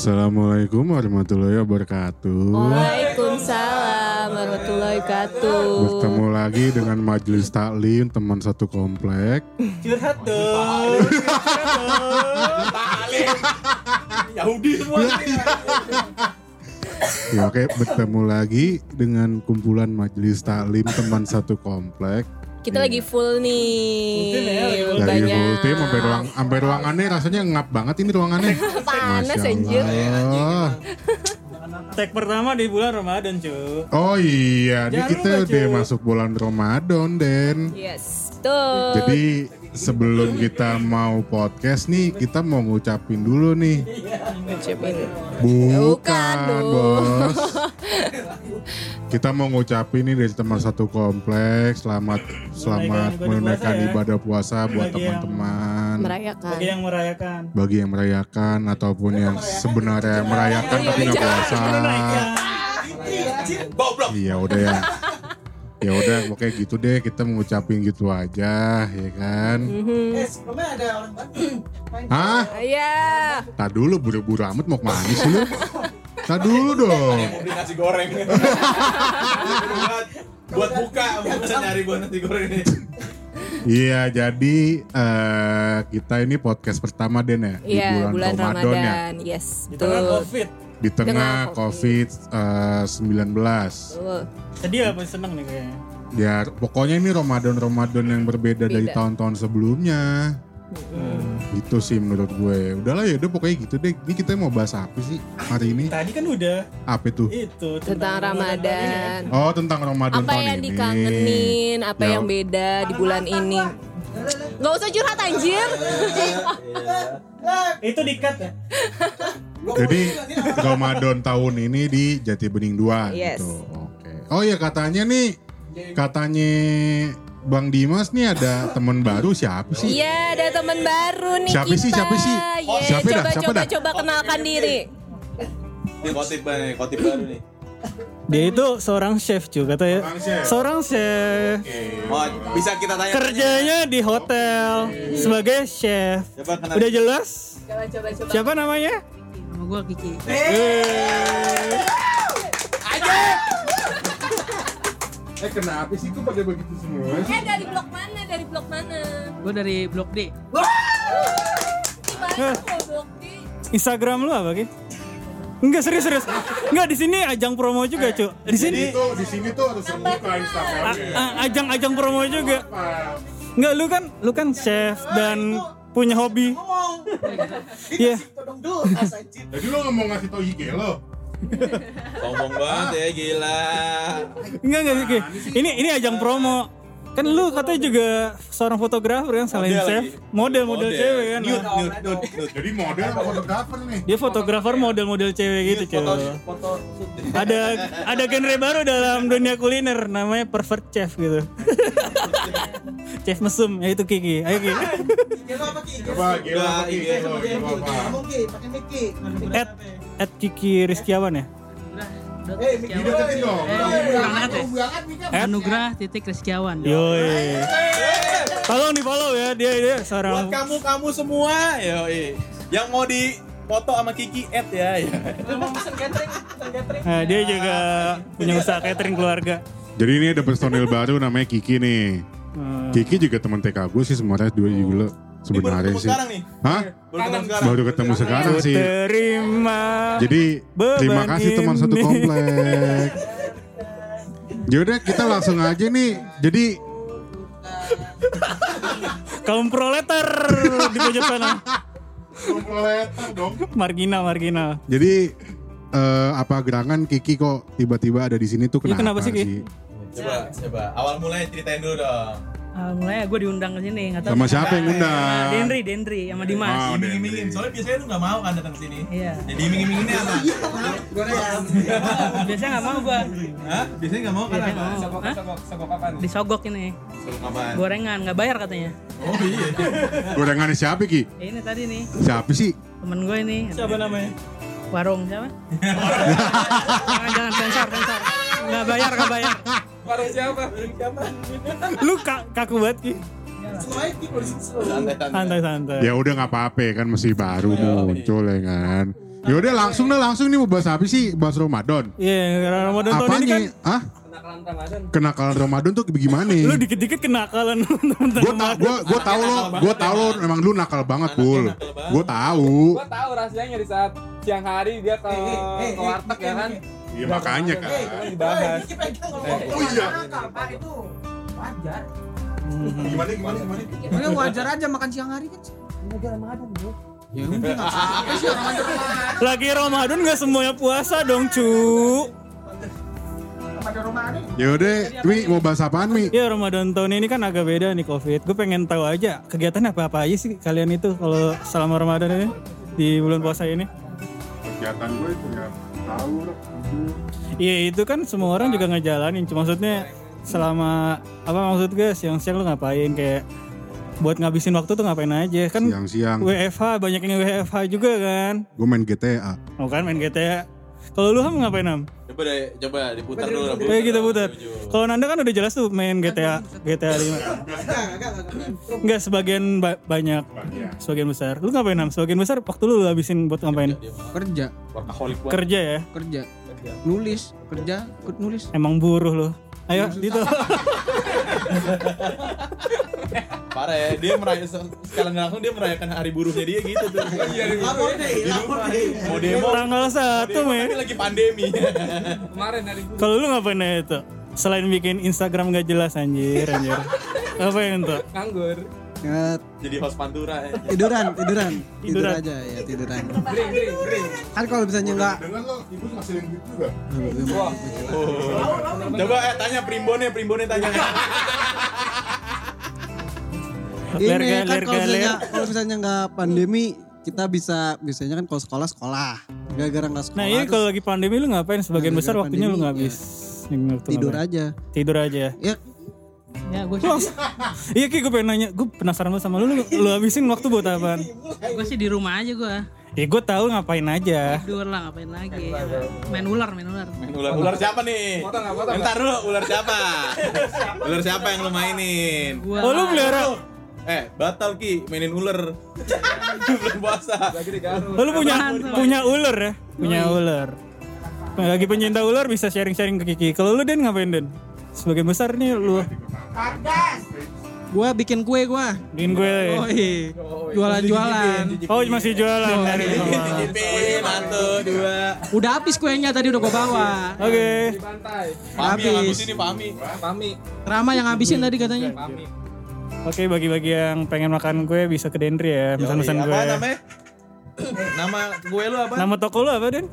Assalamualaikum warahmatullahi wabarakatuh. Waalaikumsalam warahmatullahi wabarakatuh. Bertemu lagi dengan Majelis Taklim teman satu komplek. Curhat dong. Yahudi semua. Ya oke, bertemu lagi dengan kumpulan Majelis Taklim teman satu komplek. Kita lagi full nih. Full ya, lagi full Dari Banyak. full team sampai ruang sampai ruangannya rasanya ngap banget ini ruangannya. Panas anjir. Allah. Tag pertama di bulan Ramadan, cu. Oh iya, ini Jangan kita lupa, udah masuk bulan Ramadan, Den. Yes, betul. Jadi sebelum kita mau podcast nih, kita mau ngucapin dulu nih. Ngucapin. Bukan, bos. Kita mau ngucapin nih dari teman satu kompleks, selamat selamat Menunaikan menunaikan ibadah puasa ya. ibadah puasa buat Bagi yang teman-teman. Merayakan. Bagi yang merayakan. Bagi yang merayakan ataupun yang sebenarnya merayakan tapi nggak puasa. Iya udah ya. Ya udah pokoknya gitu deh kita mengucapin gitu aja ya kan. Mhm. Hah? Iya. Tak dulu buru-buru amat mau ke mana sih lu? Tak dulu dong. mau beli nasi goreng buat buka bisa nyari buat nasi goreng ini Iya, jadi eh, kita ini podcast pertama Den ya di Iya, bulan, bulan Ramadan ya. Ramadan. Yes, Di tengah betul. Covid. Di tengah Tengah COVID eh, 19. Betul. Sedih apa seneng nih kayaknya? Ya, pokoknya ini Ramadan-Ramadan yang berbeda dari Beda. tahun-tahun sebelumnya. Gitu sih menurut gue. Udahlah ya udah pokoknya gitu deh. Ini kita mau bahas apa sih hari ini? Tadi kan udah Apa itu? itu Tentang Ramadan. Oh, tentang Ramadan Apa tahun yang ini. dikangenin, apa Ya. yang beda di bulan ini. Gak usah curhat anjir. Itu dikat ya. Jadi Ramadan tahun ini di Jati Bening 2 Yes. gitu. Oke. Oh ya katanya nih katanya Bang Dimas nih ada temen baru siapa sih? Iya, ada teman baru nih Siapa kita. sih, siapa sih? Iya, Siapa dah, coba siapa coba dah? coba kenalkan diri. ini kotip nih kotip baru nih Dia itu seorang chef juga katanya. Seorang chef. Seorang chef. oh bisa kita tanya Kerjanya di hotel sebagai chef. coba kenal Udah jelas? Coba coba coba. Siapa namanya? Gue Kiki. Eh. Eh kenapa sih kok pada begitu semua? Eh dari blok mana? Dari blok mana? Gue dari Blok D. Blok D? Instagram lu apa, Ki? Enggak serius serius. Enggak di sini ajang promo juga, Cuk. Di sini Itu di sini tuh harus terbuka a- Instagramnya. ajang-ajang promo juga. Enggak lu kan lu kan chef dan punya hobi. Iya. Jadi lo nggak mau ngasih tau IG lo? ngomong banget ya gila Enggak enggak. Ini ini ajang promo. Kan lu katanya juga seorang fotografer kan selain Model chef, lagi. model-model cewek kan. nude Nah, nude nude nude Jadi model apa fotografer nih? Dia fotografer model-model cewek gitu, Cuk. foto foto Ada ada genre baru dalam dunia kuliner namanya pervert chef gitu. chef mesum yaitu Kiki. Ayo Kiki. Coba gila apa IG lo, lo? Gila apa? At, at Kiki Rizkiawan ya. Dong. Ya. At Anugrah titik Rizkiawan. Yoi. Tolong di follow ya dia dia buat seorang kamu kamu semua yo yang mau di foto sama Kiki Ed ya ya Nah, dia juga punya usaha catering keluarga. Jadi ini ada personil baru namanya Kiki nih. Hmm. Kiki juga teman TK gue sih sebenarnya dua juga sebenarnya ketemu sih. sekarang nih Hah? baru ketemu sekarang Baru ketemu sekarang sih. Terima. Jadi terima kasih teman satu komplek. Yaudah kita langsung aja nih. Jadi Kaum proletar di pojok sana. dong. Marginal, marginal. Jadi eh, apa gerangan Kiki kok tiba-tiba ada di sini tuh Iya, kenapa, kenapa sih, Ki? sih? coba coba awal mulai ceritain dulu dong Ah, mulai gue diundang ke sini. Nggak tahu Sama siapa yang undang? Dendri, Dendri sama Dimas. Oh, iming-imingin soalnya biasanya lu nggak mau kan datang sini Iya. jadi iming-iminginnya apa Biasanya nggak mau gue. Hah? biasanya nggak mau kan Biasanya apa nggak mau. Hah? Disogok ini. Suruh apaan? Gorengan nggak bayar katanya. oh iya Gorengannya siapa Ki? Ini tadi nih Siapa sih? temen gue ini. Siapa namanya? Warung siapa? jangan jangan sensor sensor. Nggak bayar nggak bayar. Warung siapa? Warung siapa? Lu ka- kaku banget Ki. Santai-santai. Santai-santai. Ya udah nggak apa-apa kan masih baru muncul ya kan. Yaudah langsung dah langsung nih mau bahas apa sih? Bahas Ramadan. Iya, karena Ramadan tahun ini Apanya? kan Hah? Kenakalan Ramadan tuh gimana? lu dikit-dikit kenakalan temen-temen Gue tau, gue gue tau lo, gue tau lo, emang lu nakal banget pul. Gue tahu. Gua tahu rahasianya di saat siang hari dia ke ke warteg ya kan. Iya makanya kan. Itu kan dibahas. Oh iya. Gimana gimana gimana? Ini wajar aja makan siang hari kan. Ya udah nggak apa-apa sih orang aja Lagi Ramadan gak semuanya puasa dong, cu. Yaudah, Mi mau bahas apaan Mi? Ya Ramadan tahun ini kan agak beda nih Covid. Gue pengen tahu aja kegiatan apa-apa aja sih kalian itu kalau selama Ramadan ini di bulan puasa ini. Kegiatan gue itu ya tahu lah. Iya itu kan semua orang juga ngejalanin. Cuma maksudnya selama apa maksud gue siang-siang lu ngapain kayak buat ngabisin waktu tuh ngapain aja kan Siang-siang, WFH banyak yang WFH juga kan. gue main GTA. Oh kan main GTA. Kalau lu ham ngapain ham? Coba deh, coba diputar dulu. Oke kita putar. Kalau Nanda kan udah jelas tuh main GTA GTA 5. Enggak sebagian ba- banyak, sebagian besar. Lu ngapain ham? Sebagian besar waktu lu, lu habisin buat ngapain? kerja. Kerja ya. kerja. Nulis, kerja, ikut nulis. Emang buruh lu. Ayo, gitu. Parah ya, dia merayakan sekalian langsung dia merayakan hari buruhnya dia gitu tuh. Iya, di rumah. Mau demo, Tanggal satu, tapi lagi pandemi. Kemarin hari gua Kalau lu ngapain aja itu? Selain bikin Instagram gak jelas anjir, anjir. Ngapain tuh? nganggur. Ya, Jadi host Pantura ya. tiduran, tiduran, tidur Tiduran. aja ya tiduran. Bring, bring, bring. Kan kalau misalnya nggak, Dengan lo, ibu ngasilin gitu juga. Oh. Coba eh tanya primbonnya, primbonnya tanya. ini kan lerga, kalau misalnya, ler. kalau misalnya nggak pandemi, kita bisa biasanya kan kalau sekolah sekolah. Gara-gara nggak sekolah, Nah ini terus kalau lagi pandemi lu ngapain? Sebagian Nah, besar waktunya lu pandemi, ngabis. Waktu tidur ngapain? aja. Tidur aja. Ya Ya gue langsung- Iya Ki gue pengen nanya, gue penasaran banget sama lu, lu, lu habisin waktu buat apaan? gue sih di rumah aja gue. Ya gue tahu ngapain aja. Tidur lah ngapain lagi. Main ular, main ular. Main ular, ular siapa nih? Foto nggak, foto Bentar dulu, ular siapa? ular siapa yang lu mainin? Gua Oh lu pelihara, Eh, batal Ki, mainin ular. Bulan puasa. Lagi di Garut. oh, lu punya punya ular ya? Punya ular. Nah, Lagi pencinta ular bisa sharing-sharing ke Kiki. Kalau lu Den ngapain Den? Sebagian besar nih lu gua bikin kue gua. bikin gue. Oh iya. Jualan-jualan. Oh masih jualan dari rumah. Cicipin, satu, dua. Udah habis kuenya tadi udah gua bawa. Oke. Di pantai. Pami yang Habis. habis ini, Pami. Pami. Rama yang habisin tadi katanya. Pami. Oke bagi-bagi yang pengen makan gue bisa ke Dendri ya. Pesan-pesan gue. Apa namanya? Nama gue lu apa? Nama toko lu apa Den?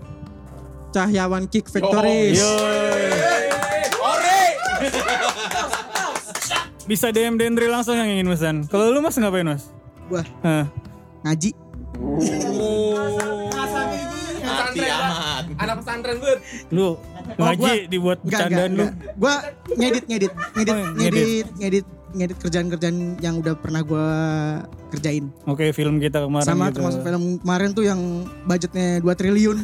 Cahyawan Kick Factories. Yo. Ore! Bisa DM Dendri langsung yang ingin pesan. Kalau lu mas ngapain mas? Gua Hah. ngaji. Hati amat. Anak pesantren gue. Lu ngaji dibuat bercandaan lu. Gua ngedit, ngedit, ngedit, Oh, ngedit. ngedit, ngedit, kerjaan-kerjaan yang udah pernah gua kerjain. Oke film kita kemarin Sama gitu. termasuk film kemarin tuh yang budgetnya 2 triliun.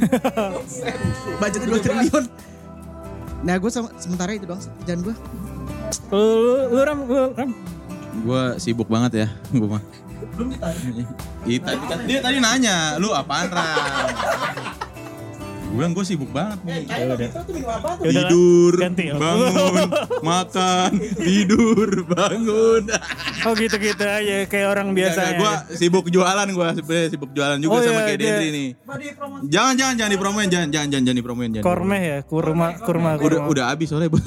Budget 2 triliun. Nah, gue sementara itu doang kerjaan gue. Kalau lu, lu ram, lu ram. Gue sibuk banget ya, gue mah. Belum ditanya. Iya, tadi, kan- dia tadi nanya, lu apaan Ram? Gue bilang gue sibuk banget nih. Ya udah. Ya udah, Tidur, ganti. bangun, makan, tidur, bangun. Oh gitu-gitu aja kayak orang biasa. gue sibuk jualan gue sebenarnya sibuk jualan juga Oh, sama iya, kayak dia- Dendri nih. Jangan jangan jangan dipromoin, jangan jangan jangan, jangan dipromoin. Jangan Kormeh ya, kurma, kurma, dipromoin. Udah kurma. udah habis soalnya. Bu.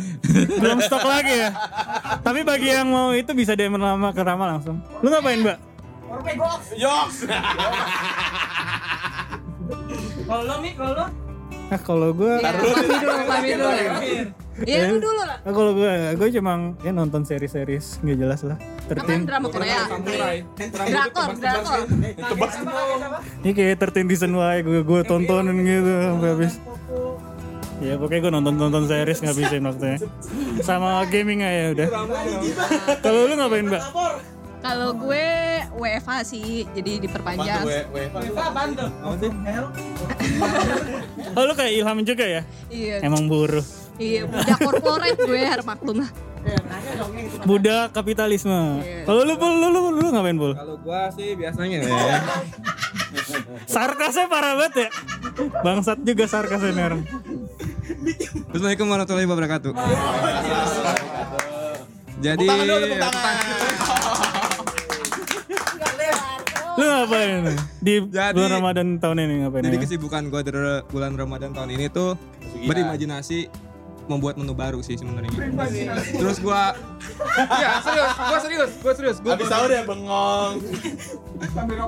Belum stok lagi ya. Tapi bagi yang mau itu bisa DM nama ke Rama langsung. Lu ngapain mbak? Yoks. Kalau lo Mi, kalau lo? Nah kalau gue, Taruh Pami dulu, pami dulu. Iya lu dulu lah. nah, kalau gue, gue cuma ya nonton seri-seris nggak jelas lah. Tertin, drama Korea? Drakor, drakor. ini kayak tertin season Y gue gue tontonin gitu sampai habis. Ya pokoknya gue nonton nonton series ngabisin waktunya. Sama gaming aja udah. Kalau lu ngapain mbak? Kalau gue WFH sih, jadi diperpanjang. Gue gue Oh lu kayak Ilham juga ya? Iya, Emang buruh. iya. Budak korporat gue harus maklum lah. Budak kapitalisme. Kalau lu, lu, lu, lu, lu ngapain Pul? Kalau gua sih biasanya ya. Sarkasnya parah banget ya. Bangsat juga sarkasnya nih orang. Assalamualaikum warahmatullahi wabarakatuh. Jadi ya, Lu ngapain? Di Jadi- bulan Ramadan tahun ini ngapain? jadi ya? kesibukan gue dari bulan Ramadan tahun ini tuh berimajinasi membuat menu baru sih sebenarnya. Terus gua ya serius, gua serius, gua serius. Gua Habis sahur ya bengong.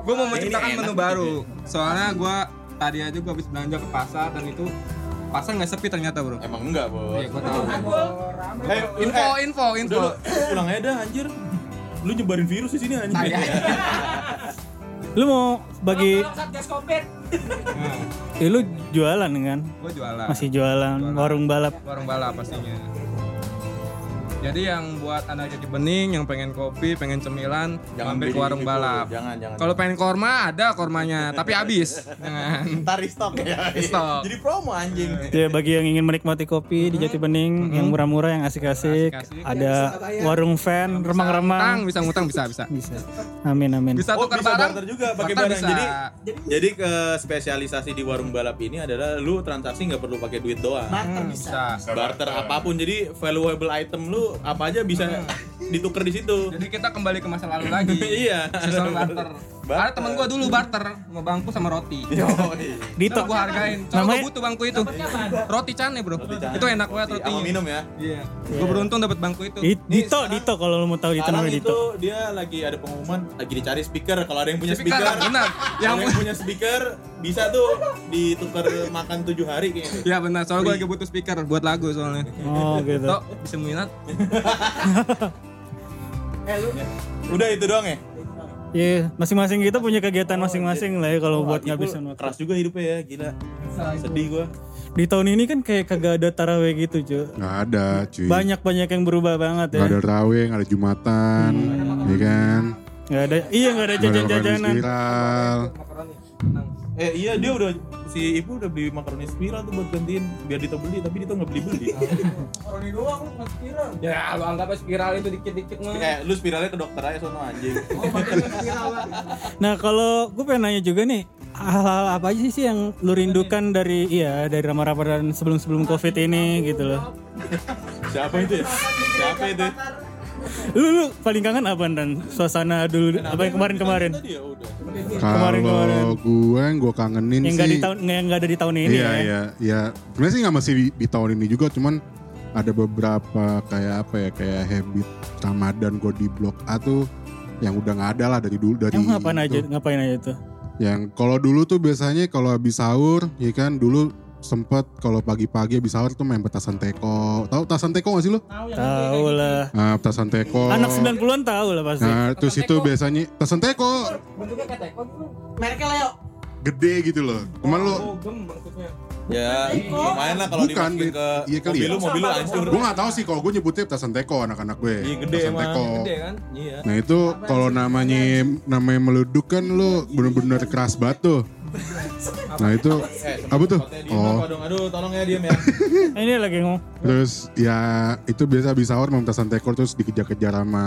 gua mau menciptakan menu baru. Soalnya gua tadi aja gua habis belanja ke pasar dan itu pasar nggak sepi ternyata bro. Emang enggak, Bos. Iya, gua tahu. Eh, Info, info, info. Udah, pulang aja dah anjir. Lu nyebarin virus di sini anjir. Lu mau bagi Nah, eh, lu jualan kan? gua jualan. Masih jualan warung balap. warung balap pastinya. Jadi yang buat anak cuci bening, yang pengen kopi, pengen cemilan, mampir ke warung gitu. balap. Jangan, jangan. Kalau pengen korma ada kormanya, tapi habis. Jangan. stok ya. Stok. Jadi promo anjing. Ya bagi yang ingin menikmati kopi di Jati Bening yang murah-murah yang asik-asik, ada warung fan remang-remang. bisa ngutang bisa bisa. Bisa. Amin amin. Bisa Oh, tukar bisa barang. barter juga pakai Barter barang. bisa. Jadi jadi ke spesialisasi di warung balap ini adalah lu transaksi nggak perlu pakai duit doang. Hmm, bisa. Barter apa pun. Jadi valuable item lu apa aja bisa ditukar di situ. Jadi kita kembali ke masa lalu lagi. Iya. Sistem barter. Ada temen gua dulu barter mau bangku sama roti. Dito. Itu gua hargain. Soalnya Namanya- gua butuh bangku itu. Roti cane, Bro. Itu enak banget Sama rotinya. minum ya. Iya. Gua beruntung dapat bangku itu. Di- Dito, Dito kalau lu mau tahu Dito namanya itu Dito. dia lagi ada pengumuman lagi dicari speaker. Kalau ada yang punya Speaker, speaker, benar. yang, Yang punya speaker bisa tuh ditukar makan tujuh hari kayaknya. Iya benar, soalnya gue lagi butuh speaker buat lagu soalnya. Oh gitu. Tok, bisa minat? Udah itu doang ya. Iya, masing-masing kita punya kegiatan masing-masing lah ya kalau buat Ipul ngabisin waktu. Keras juga hidupnya ya, gila. Sedih gua. Di tahun ini kan kayak kagak ada taraweh gitu, cuy. Nggak ada cuy. Banyak-banyak yang berubah banget ya. Nggak ada raweh, nggak ada jumatan, ya kan? Nggak ada, iya nggak ada jajan-jajanan. Spiral. Eh iya dia udah si ibu udah beli makaroni spiral tuh buat gantiin biar Dito beli tapi Dito nggak beli beli. Ya, lu anggap aja spiral itu dikit-dikit mah. Kayak lu spiralnya ke dokter aja sono anjing. Nah kalau gue pengen nanya juga nih, hal-hal apa aja sih yang lu rindukan dari iya dari Ramadan sebelum-sebelum covid ini gitu loh. Siapa itu ya? Siapa itu? Lu, lu paling kangen apa dan suasana dulu apa yang kemarin-kemarin Tadi ya udah. Kemarin-kemarin. Kalau gue yang gue kangenin yang sih. di tahun yang nggak ada di tahun ini iya ya. iya iya. Sebenarnya sih nggak masih di, di tahun ini juga, cuman ada beberapa kayak apa ya kayak habit Ramadan gue di blok A tuh yang udah nggak ada lah dari dulu dari Emang ngapain itu. aja ngapain aja tuh? Yang kalau dulu tuh biasanya kalau habis sahur, ya kan dulu sempet kalau pagi-pagi habis sahur tuh main petasan teko. Tahu petasan teko gak sih lu? Tahu lah. Nah, petasan teko. Anak 90-an tahu lah pasti. Nah, terus itu biasanya petasan teko Bentuknya kayak teko gitu. Mereknya Leo. gede gitu loh. Cuman lo Oh. Ya lumayan lah kalau Bukan, dimasukin ke iya kali mobil ya. lu mobil lu hancur. gue gak tahu sih kalau gue nyebutnya petasan teko anak-anak gue. Iya, gede petasan emang. teko. Gede kan? Iya. Nah itu kalau namanya namanya meleduk kan lo bener-bener keras banget tuh. Nah itu Eh, apa tuh? diem Oh. Aduh, tolong ya diem ya. Eh, Ini lagi ngomong. Terus ya itu biasa habis sahur mau petasan teko terus dikejar-kejar sama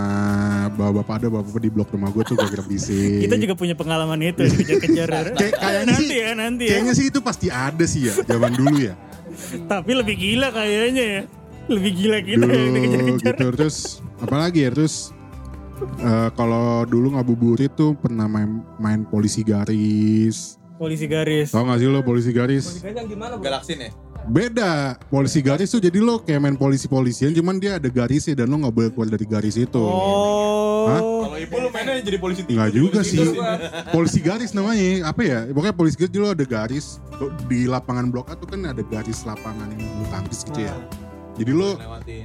bapak-bapak ada bapak-bapak di blok rumah gue tuh gak bisik. Kita juga punya pengalaman itu kejar-kejar. Kayak- kayaknya nanti sih- ya nanti ya. Kayaknya sih itu pasti ada sih ya zaman dulu ya. Tapi lebih gila kayaknya ya. Lebih gila kita yang dulu dikejar-kejar. gitu terus apalagi ya terus eh, kalau dulu ngabuburit tuh pernah main, main polisi garis Polisi garis. tau gak sih lo polisi garis Yang gimana, Bro? Galaksin ya? beda polisi garis tuh jadi lo kayak main polisi polisian cuman dia ada garisnya dan lo nggak boleh keluar dari garis itu Hah? Oh. Kalau ibu lu mainnya jadi polisi tinggi. Nggak juga polisi sih. polisi garis namanya apa ya pokoknya polisi garis dulu ada garis di lapangan blok A tuh kan ada garis lapangan yang bulu tangkis gitu ya jadi lo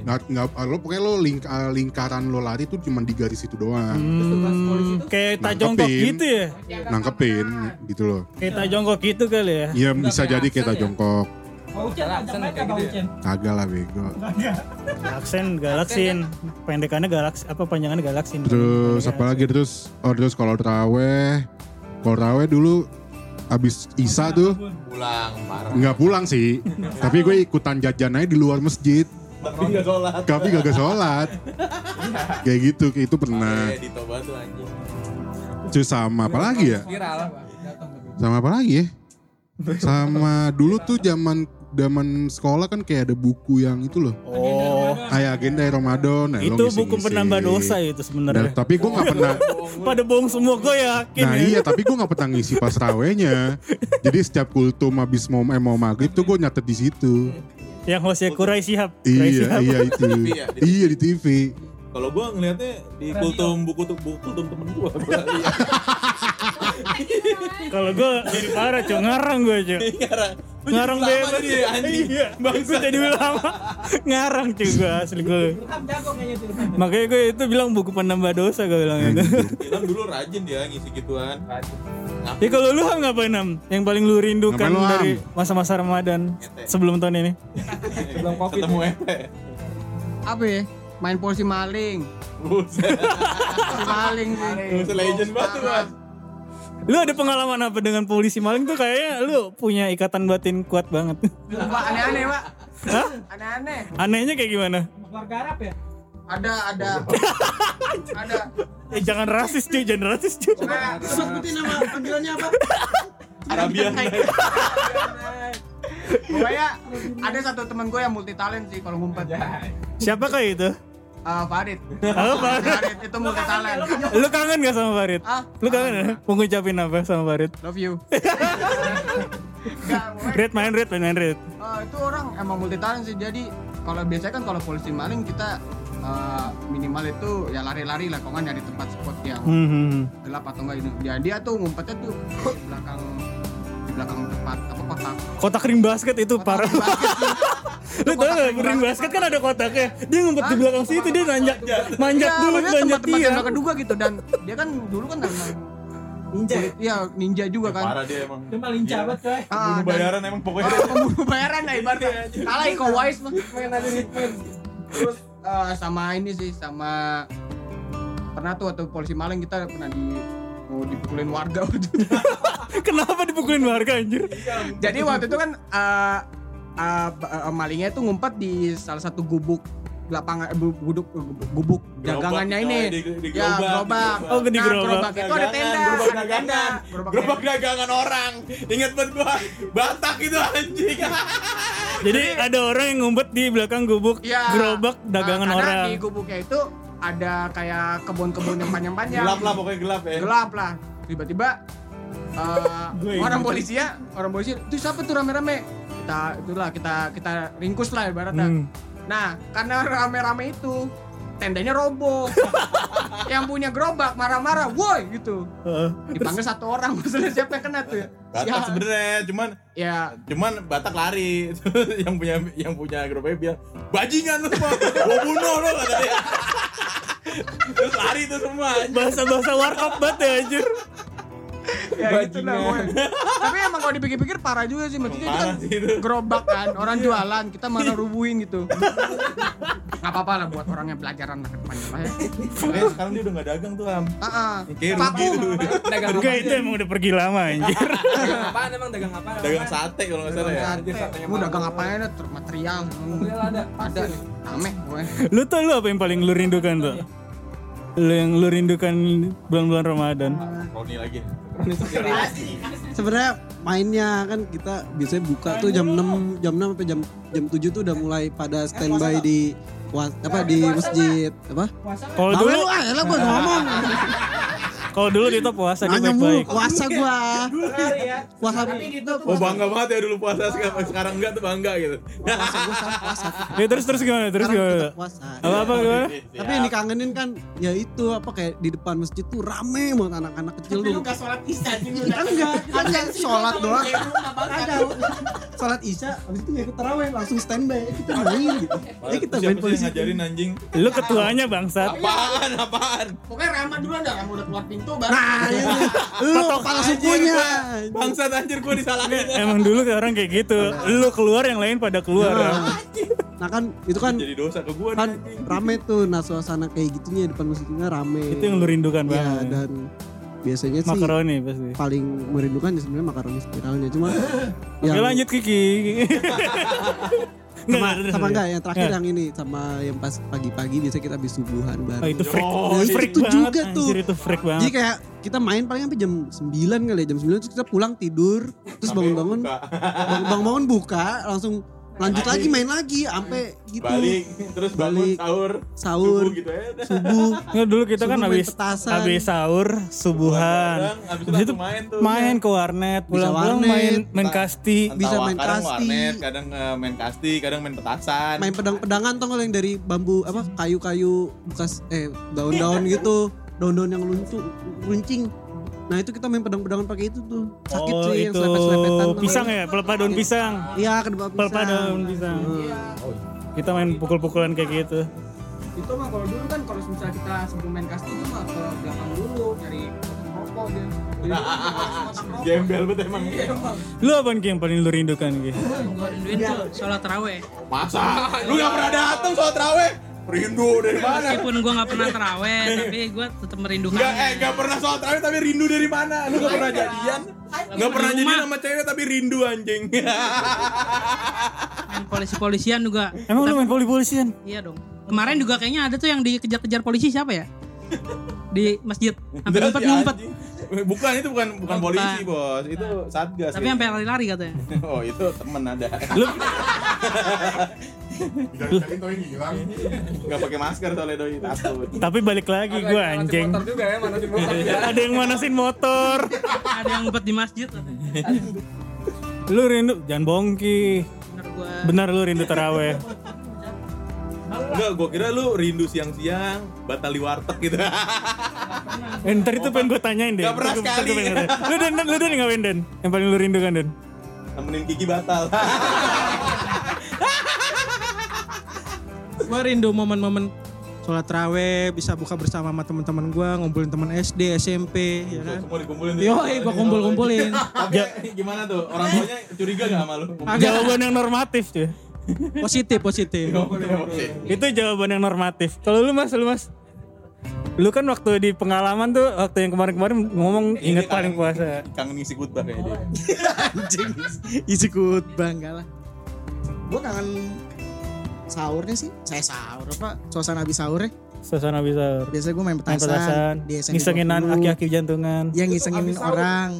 nggak nggak lo pokoknya lo ling, eh, lingkaran lo lari tuh cuma di garis itu doang. Hmm, kayak tak jongkok Nangkepin. gitu ya. nangkepin gitu loh Kayak tak jongkok gitu kali ya. Iya bisa jadi kita jongkok. Galaksan kayak gitu ya. kagak lah bego. Aksen galaksin. Pendekannya galaks apa panjangannya galaksin. terus apalagi terus oh terus kalau teraweh. Kalau teraweh dulu abis isa tuh Pulang, parah. nggak pulang sih tapi gue ikutan jajan aja di luar masjid Tapi nggak sholat. tapi gak sholat kayak gitu itu pernah tuh anjing. terus sama apa lagi ya Viral. Sama apa lagi ya? Sama dulu tuh zaman zaman sekolah kan kayak ada buku yang itu loh. Oh, Kayak agenda Ramadan. Nah, itu ngisi-ngisi. buku penambah dosa itu sebenarnya. tapi gue nggak pernah. Pada bohong semua gue yakin Nah ya. iya, tapi gue nggak pernah ngisi pas rawenya. Jadi setiap kultum habis mau eh, mau maghrib tuh gue nyatet di situ. Yang hostnya Kurai Sihab. Kurai Iya, iya itu. ya, di- Iya di TV. Kalau gua ngelihatnya di kultum buku tuh buku kultum temen gua. Gua lihat. Kalau gue jadi parah cuy, ngarang gue cuy. Ngarang. Ngarang bebas. dia, anjing. Iya, gue jadi ulama. ngarang cuy gue asli gue. Makanya gue itu bilang buku penambah dosa gue bilang itu. Ilham dulu rajin dia ngisi gituan. Ya kalau lu Ham ngapain Ham? Yang paling lu rindukan Ngapain dari masa-masa Ramadan sebelum tahun ini? Sebelum covid. Ketemu Ete. Apa ya? Main polisi maling. Polisi maling sih. Buset legend banget Mas. Lu ada pengalaman apa dengan polisi maling tuh kayaknya lu punya ikatan batin kuat banget. Pak aneh-aneh, Pak. Hah? Aneh-aneh. Anehnya kayak gimana? Ada ada ada. Eh jangan rasis cuy, jangan rasis cuy. Nah, sebutin nama panggilannya apa? Arabian Night. Pokoknya ada satu teman gue yang multi talent sih kalau ngumpet. Siapa kayak itu? Ah, Farid. Halo Farid. Farid itu multi talent. Lu kangen gak sama Farid? Ah, Lu kangen ya? Mau ngucapin apa sama Farid? love you. Red main red, main main red. ah, itu orang emang multi talent sih. Jadi kalau biasanya kan kalau polisi maling kita ah, minimal itu ya lari-lari lah, kalau nggak nyari tempat spot yang Hmm, hmm, gelap atau enggak ini. Ya dia tuh ngumpetnya tuh di belakang belakang tempat apa kotak. Kotak ring basket itu parah. Lu tau gak ring basket kan ada kotaknya. Dia ngumpet di belakang situ dia nanjak manjat Iya, dulu tempat-tempat dia. nggak keduga gitu dan dia kan dulu kan ninja. Iya, ninja juga kan. Parah dia emang. Itu paling cabut coy. Ah, bayaran emang pokoknya. Pembunuh bayaran lah ibaratnya. Kalah Iko Wise mah. Pengen ada ritmen. Terus eh, sama ini sih sama pernah tuh waktu polisi maling kita pernah di mau dipukulin warga waktu itu. Kenapa dipukulin warga anjir? Jadi waktu itu kan eh, eh, b- eh, malingnya tuh ngumpet di salah satu gubuk lapangan eh, bu- gubuk gubuk dagangannya ini. Di, di Ya, gerobak. Oh, di Nah, gerobak. gerobak itu ada tenda, gerobak ada tenda. dagangan. Gerobak Gerobak dagangan orang. Ingat banget gua. Batak itu anjing. Jadi ada orang yang ngumpet di belakang gubuk Iya. gerobak Nah, dagangan karena orang. di gubuknya itu ada kayak kebun-kebun yang panjang-panjang. gelap lah pokoknya gelap ya. gelap lah. Tiba-tiba eh, Gue orang polisi ya orang polisi itu siapa tuh rame-rame? Kita itulah kita kita ringkus lah ibaratnya. Hmm. nah karena rame-rame itu tendanya roboh. Yang punya gerobak marah-marah woi gitu. Dipanggil satu orang maksudnya siapa yang kena tuh ya? Batak Ya, sebenarnya cuman ya. cuman Batak lari. Yang punya yang punya gerobaknya bilang bajingan lu gua bunuh lu kata dia tuh semua. Bahasa-bahasa warkop banget ya anjir. ya gitu lah pokoknya. tapi emang kalau dipikir-pikir parah juga sih maksudnya itu kan Parah sih itu. gerobak kan orang jualan kita malah rubuhin gitu nggak apa-apa lah buat orangnya pelajaran lah ke depannya lah ya sekarang dia udah gak dagang tuh am. Kayak rugi Vakum. tuh Dagang Enggak itu emang udah pergi lama anjir. Dagang apaan emang dagang apa? dagang sate kalau nggak salah ya mahal. dagang apa ya? Ter- Material. Ada. Ada nih. Rame gue. Lu tau lu apa yang paling lu rindukan tuh? Lu yang lu rindukan bulan-bulan Ramadan. Roni lagi. Sebenarnya mainnya kan kita biasanya buka tuh jam 6 jam 6 sampai jam jam 7 tuh udah mulai pada standby di apa di masjid. apa? Kalau dulu lu ah, elah gua ngomong. kalau dulu Dito puasa dia baik-baik. puasa gua. Puasa oh bangga banget ya dulu puasa sekarang sekarang enggak tuh bangga gitu puasa gua sekarang puasa. Ya terus terus gimana? Terus Sekarang gimana? puasa. Apa apa gimana? Tapi yang dikangenin kan ya itu apa kayak di depan masjid tuh rame banget anak-anak kecil tuh. gak sholat isya Kita enggak, kita enggak sholat doang. Ada sholat isya, habis itu ngikut taraweh langsung standby. Kita main gitu. Eh kita main siapa sih yang polisi. ngajarin anjing Lu ketuanya bangsat. apaan apaan Pokoknya Rama duluan dah. Rama udah keluar pintu baru. Nah, ini lu kepala sukunya. bangsat anjir gua disalahin Emang dulu kayak orang kayak gitu. Lu keluar yang lain pada keluar. Nah, Nah kan itu kan jadi dosa ke gua kan nih, rame tuh nah suasana kayak gitunya depan masjidnya rame. Itu yang lu rindukan Iya banget. dan biasanya sih Makaroni pasti. paling merindukan ya sebenarnya makaroni spiralnya cuma Oke lanjut Kiki. sama, Nggak, sama enggak yang terakhir Nggak. yang ini sama yang pas pagi-pagi biasa kita habis subuhan bareng. Oh, itu freak, Nah, freak itu banget. juga tuh. Anjir, itu freak Jadi banget. kayak kita main paling sampai jam 9 kali ya, jam 9 terus kita pulang tidur, terus bangun-bangun bangun-bangun buka, langsung lanjut lagi main lagi sampai gitu. Balik, terus bangun Balik. sahur, Sahur, subuh gitu ya. subuh. Dulu kita kan Subuh main habis habis sahur subuhan. Habis itu main tuh. main ke warnet, pulang-pulang warnet. main main kasti. Bisa main kadang kasti. warnet, kadang main kasti, kadang main petasan. Main pedang-pedangan tuh kalau yang dari bambu apa kayu-kayu bekas eh daun-daun gitu, daun-daun yang luncur, runcing. Nah itu kita main pedang-pedangan pakai itu tuh. Sakit Oh, sih yang itu selepet-selepetan. tuh. pisang ya, pelepah daun pisang. Iya, kedua pisang. Pelepah daun pisang. Kita main pukul-pukulan kayak gitu. Itu mah kalau dulu kan kalau misalnya kita sebelum main kasti itu mah ke belakang dulu nyari rokok dia. Gembel banget emang. Lu apaan Ki, yang paling lu rindukan Ki? Gue rinduin tuh sholat terawih. Masa? Lu gak pernah datang soal terawih? Rindu dari mana? Meskipun gue gak pernah terawih, tapi gue tetap merindukan. Enggak, eh gak pernah soal terawih tapi rindu dari mana? Lu gak pernah jadian? Gak pernah Di jadian sama cewek tapi rindu anjing. Main polisi-polisian juga. Emang lu main poli-polisian? Iya dong. Kemarin juga kayaknya ada tuh yang dikejar-kejar polisi siapa ya? Di masjid. Sampai ngumpet-ngumpet. Bukan itu bukan bukan polisi bos, itu satgas. Tapi sampai lari-lari katanya. Oh itu temen ada. Lu Jadi toh ini hilang. Gak pakai masker soalnya doi takut. tapi balik lagi gue anjing. Motor juga ya, manasin motor juga. Ada yang manasin motor. ada yang ngumpet di masjid. Lu rindu jangan bohong Ki. Bener gue. Benar lu rindu taraweh. Enggak, gua kira lu rindu siang-siang, batali warteg gitu. Eh, ntar itu pengen gue tanyain deh. Gak pernah sekali. Lu dan lu dan ngapain Dan? Yang paling lu rindukan Dan? Temenin Kiki batal. Gue rindu momen-momen sholat terawih, bisa buka bersama sama teman-teman gue, ngumpulin teman SD, SMP, ya kan. Tuh. Yo, gue kumpul-kumpulin. Tapi gimana tuh? Orang tuanya curiga gak sama lu? Jawaban yang normatif cuy. Positif, positif. Itu jawaban yang normatif. Kalau lu Mas, lu Mas. Lu kan waktu di pengalaman tuh waktu yang kemarin-kemarin ngomong inget paling puasa. Kangen ngisi khutbah kayak dia. Anjing. Isi khutbah enggak lah. Gue kangen sahurnya sih. Saya sahur apa? Suasana habis sahur ya. Suasana bisa Biasanya gue main main petasan. petasan, Di SN ngisengin 20. aki-aki jantungan. Yang ngisengin orang.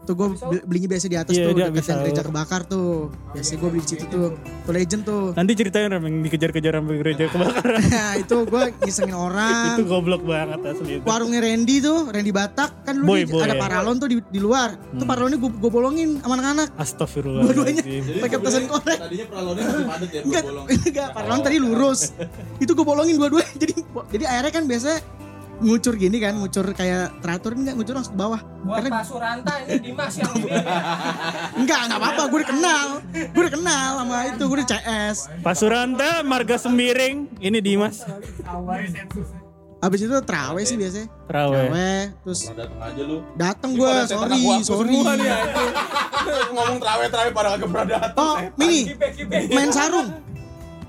Tuh gue belinya biasa di atas Iya, tuh dekat yang gereja kebakar tuh. Biasanya gue beli di situ tuh. Tuh legend tuh. Nanti ceritain yang dikejar-kejar sampai gereja kebakaran. Nah itu gue ngisengin orang. itu goblok banget asli itu. warungnya Randy tuh, Randy Batak kan dulu Boy, di- boy. ada paralon tuh di, di luar. Tuh Hmm. paralonnya gue gue bolongin sama anak-anak. Astagfirullah. Dua-duanya pakai petasan korek. Tadinya peralonnya masih padat ya, bolong. enggak, paralon tadi lurus. Itu gue bolongin dua-duanya. Jadi jadi airnya kan biasa ngucur gini kan, ngucur kayak teratur enggak ngucur langsung ke bawah. Buat Karena Pak Suranta ini Dimas yang ini. enggak, enggak apa-apa, gue udah kenal. Gue udah kenal sama itu, gue udah CS. Pak Suranta, Marga Sembiring, ini Dimas. Habis itu terawih sih biasanya. Terawih, terus datang aja lu. datang gue, sorry, sorry. semua nih anjing. Ngomong terawih-terawih pada agak pernah datang. Oh, ini main sarung.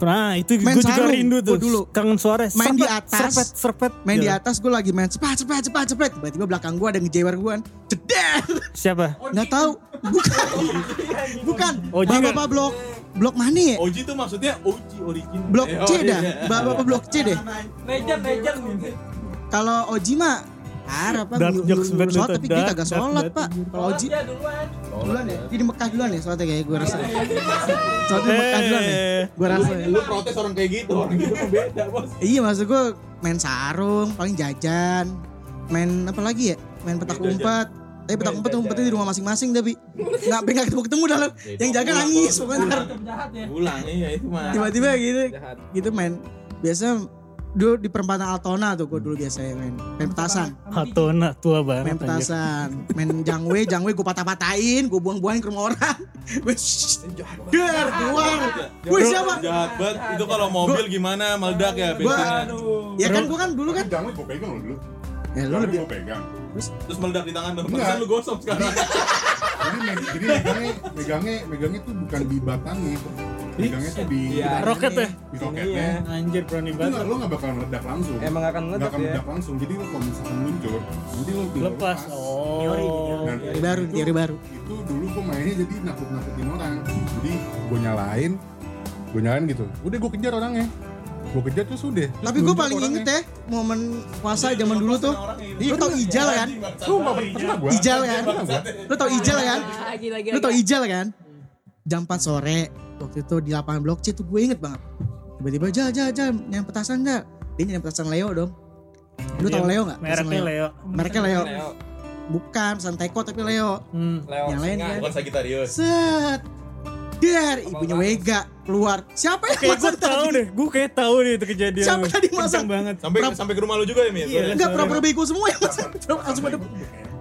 Nah itu Main gue juga sarung, rindu tuh. dulu. Kangen suara. Main di Serpet, atas. Serpet, serpet. Main di Gitu. atas gue lagi main cepat cepat cepat cepat. Tiba-tiba belakang gue ada ngejewer gue. Ceder. Siapa? Nggak tahu. Bukan. Bukan. Oji Bapak kan? bapak blok blok mana ya? Oji tuh maksudnya Oji original. Blok C oh, dah. iya. Bapak bapak blok C deh. Legend, legend. Kalau Oji mah Harap pak, Dark jokes banget sholat tapi dia kagak dark sholat pak. Kalau Oji Dia duluan. duluan ya, dia di Mekah duluan ya sholatnya kayak gue rasa. Sholatnya di Mekah duluan ya, Eh, gue rasa. ya. Lu protes orang kayak gitu, orang gitu beda bos. Iya maksud gue main sarung, paling jajan, main apa lagi ya? Main petak Jajan. umpet. Tapi petak umpet umpetnya di rumah masing-masing tapi nggak nggak ketemu ketemu dah. Yang jaga nangis pokoknya. ya. Pulang iya itu mah. Tiba-tiba gitu, gitu main. Biasa dulu di perempatan Altona tuh gue dulu biasanya main, main petasan, Hatona tua banget. main anjir. petasan, main jangwe, jangwe gue patah-patahin, gue buang-buangin ke rumah orang. Gue der keluar. Gue siapa? Jahat banget. Itu kalau mobil gimana meledak ya bensinnya. Ya kan gue kan dulu kan. Jangan gue pegang dulu. Ya lu lebih pegang. Terus meledak di tangan. Enggak. Lu gosok sekarang. Jadi megangnya, megangnya, megangnya tuh bukan di batangnya. Megangnya tuh di, Iya. Roket ya? di roketnya. Anjir berani Itu banget. nggak, lo gak bakal meledak langsung. Emang akan meledak akan ya. meledak langsung. Jadi lo kalau misalkan muncul, nanti lo tinggal Lepas. Oh. Dan Teori baru, itu- teori baru. Itu dulu gue mainnya jadi nakut-nakutin orang. Jadi gue nyalain, gue nyalain gitu udah gue kejar orangnya gue kejar terus udah Tapi gue paling inget ya momen puasa zaman dulu tuh. Lu tau Ijal kan? Sumpah, pernah gua. Ijal kan? Lu tau Ijal kan? Lu tau Ijal kan? Jam 4 sore waktu itu di lapangan blok C tuh gue inget banget. Tiba-tiba jal jal jal nyam petasan enggak? Dia nyam petasan Leo dong. Lu tau Leo gak? Mereknya Leo. Mereknya Leo. Bukan pesan Teko tapi Leo. Hmm. Yang lain kan. Bukan Sagittarius. Set. Der, ibunya Wega keluar. Siapa yang Kayak gue masak tahu deh, gue kayak tahu deh itu kejadian. Siapa tadi masak? Banget. Sampai sampai ke rumah lu juga ya, Mir? Iya. Enggak pura-pura bego semua yang masak. Langsung pada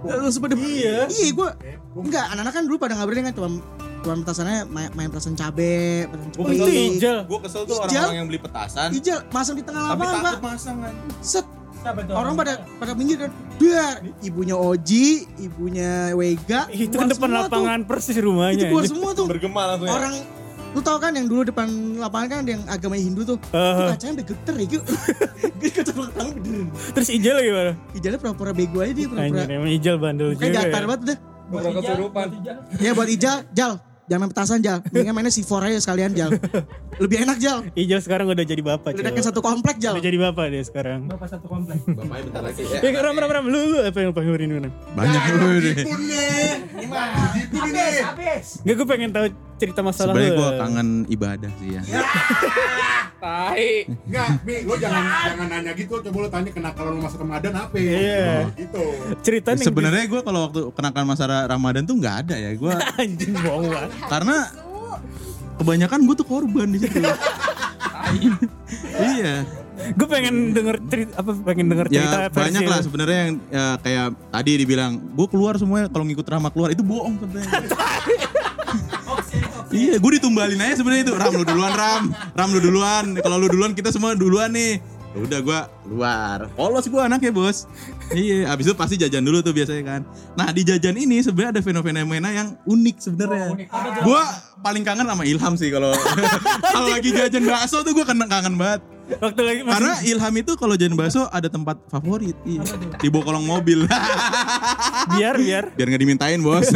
langsung pada Iya. Iya, gue enggak anak-anak kan dulu pada ngabarin kan cuma cuma petasannya main, main petasan cabe, petasan kesel tuh. Ijal. Gue kesel tuh orang-orang yang beli petasan. Ijal masang di tengah Tapi lapangan, Pak. takut masang kan. Set. Orang pada pada minggir kan. Biar ibunya Oji, ibunya Wega. Itu keluar kan depan semua tuh. lapangan persis Itu rumahnya. keluar anjing. semua tuh. Bergema langsung ya. Lu tau kan yang dulu depan lapangan kan ada yang agama Hindu tuh. Itu Uh, kacanya udah geter ya. Gue gue kecelak tangan terus Ijal gimana? Ijalnya pura-pura bego aja dia Anjir, pura-pura. emang Ijal bandel juga Kayak datar ya. banget udah. Pura kesurupan. Ya buat Ijal, Jal. Jangan main petasan Jal. Mendingan mainnya C4 aja sekalian Jal. Lebih enak Jal. Ijal sekarang udah jadi bapak. Udah Cok. satu komplek Jal. Udah jadi bapak dia sekarang. Bapak satu komplek. Bapaknya bentar lagi ya. Ya ram ram ram lu, lu apa yang pengen ini Banyak lu deh. Gak gue pengen tahu cerita masalah Sebenarnya lu. gue kangen ibadah sih ya. Tai. Enggak, Mi, lo jangan jangan nanya gitu. Coba lo tanya kenakalan lo masuk Ramadan apa? Iya. Gitu. Cerita nih. Sebenarnya gue kalau waktu kenakan masa Ramadan tuh nggak ada ya. Gue anjing bohong banget. karena kebanyakan gue tuh korban di situ. iya. Gue pengen denger cerita apa pengen denger cerita Ya versi banyak lah sebenarnya yang ya, kayak tadi dibilang gue keluar semuanya kalau ngikut Rama keluar itu bohong sebenarnya. iya, gue ditumbalin aja sebenarnya itu. Ram lu duluan Ram, Ram lu duluan. Kalau lu duluan kita semua duluan nih. Ya Udah gue keluar. Polos gue anaknya bos. iya, abis itu pasti jajan dulu tuh biasanya kan. Nah di jajan ini sebenarnya ada fenomena yang unik sebenarnya. Gue paling kangen sama Ilham sih kalau kalau lagi jajan bakso tuh gue kangen kangen banget. Waktu lagi masih Karena Ilham itu kalau jajan bakso ada tempat favorit. Iya. Di bawah kolong mobil. biar biar. Biar nggak dimintain bos.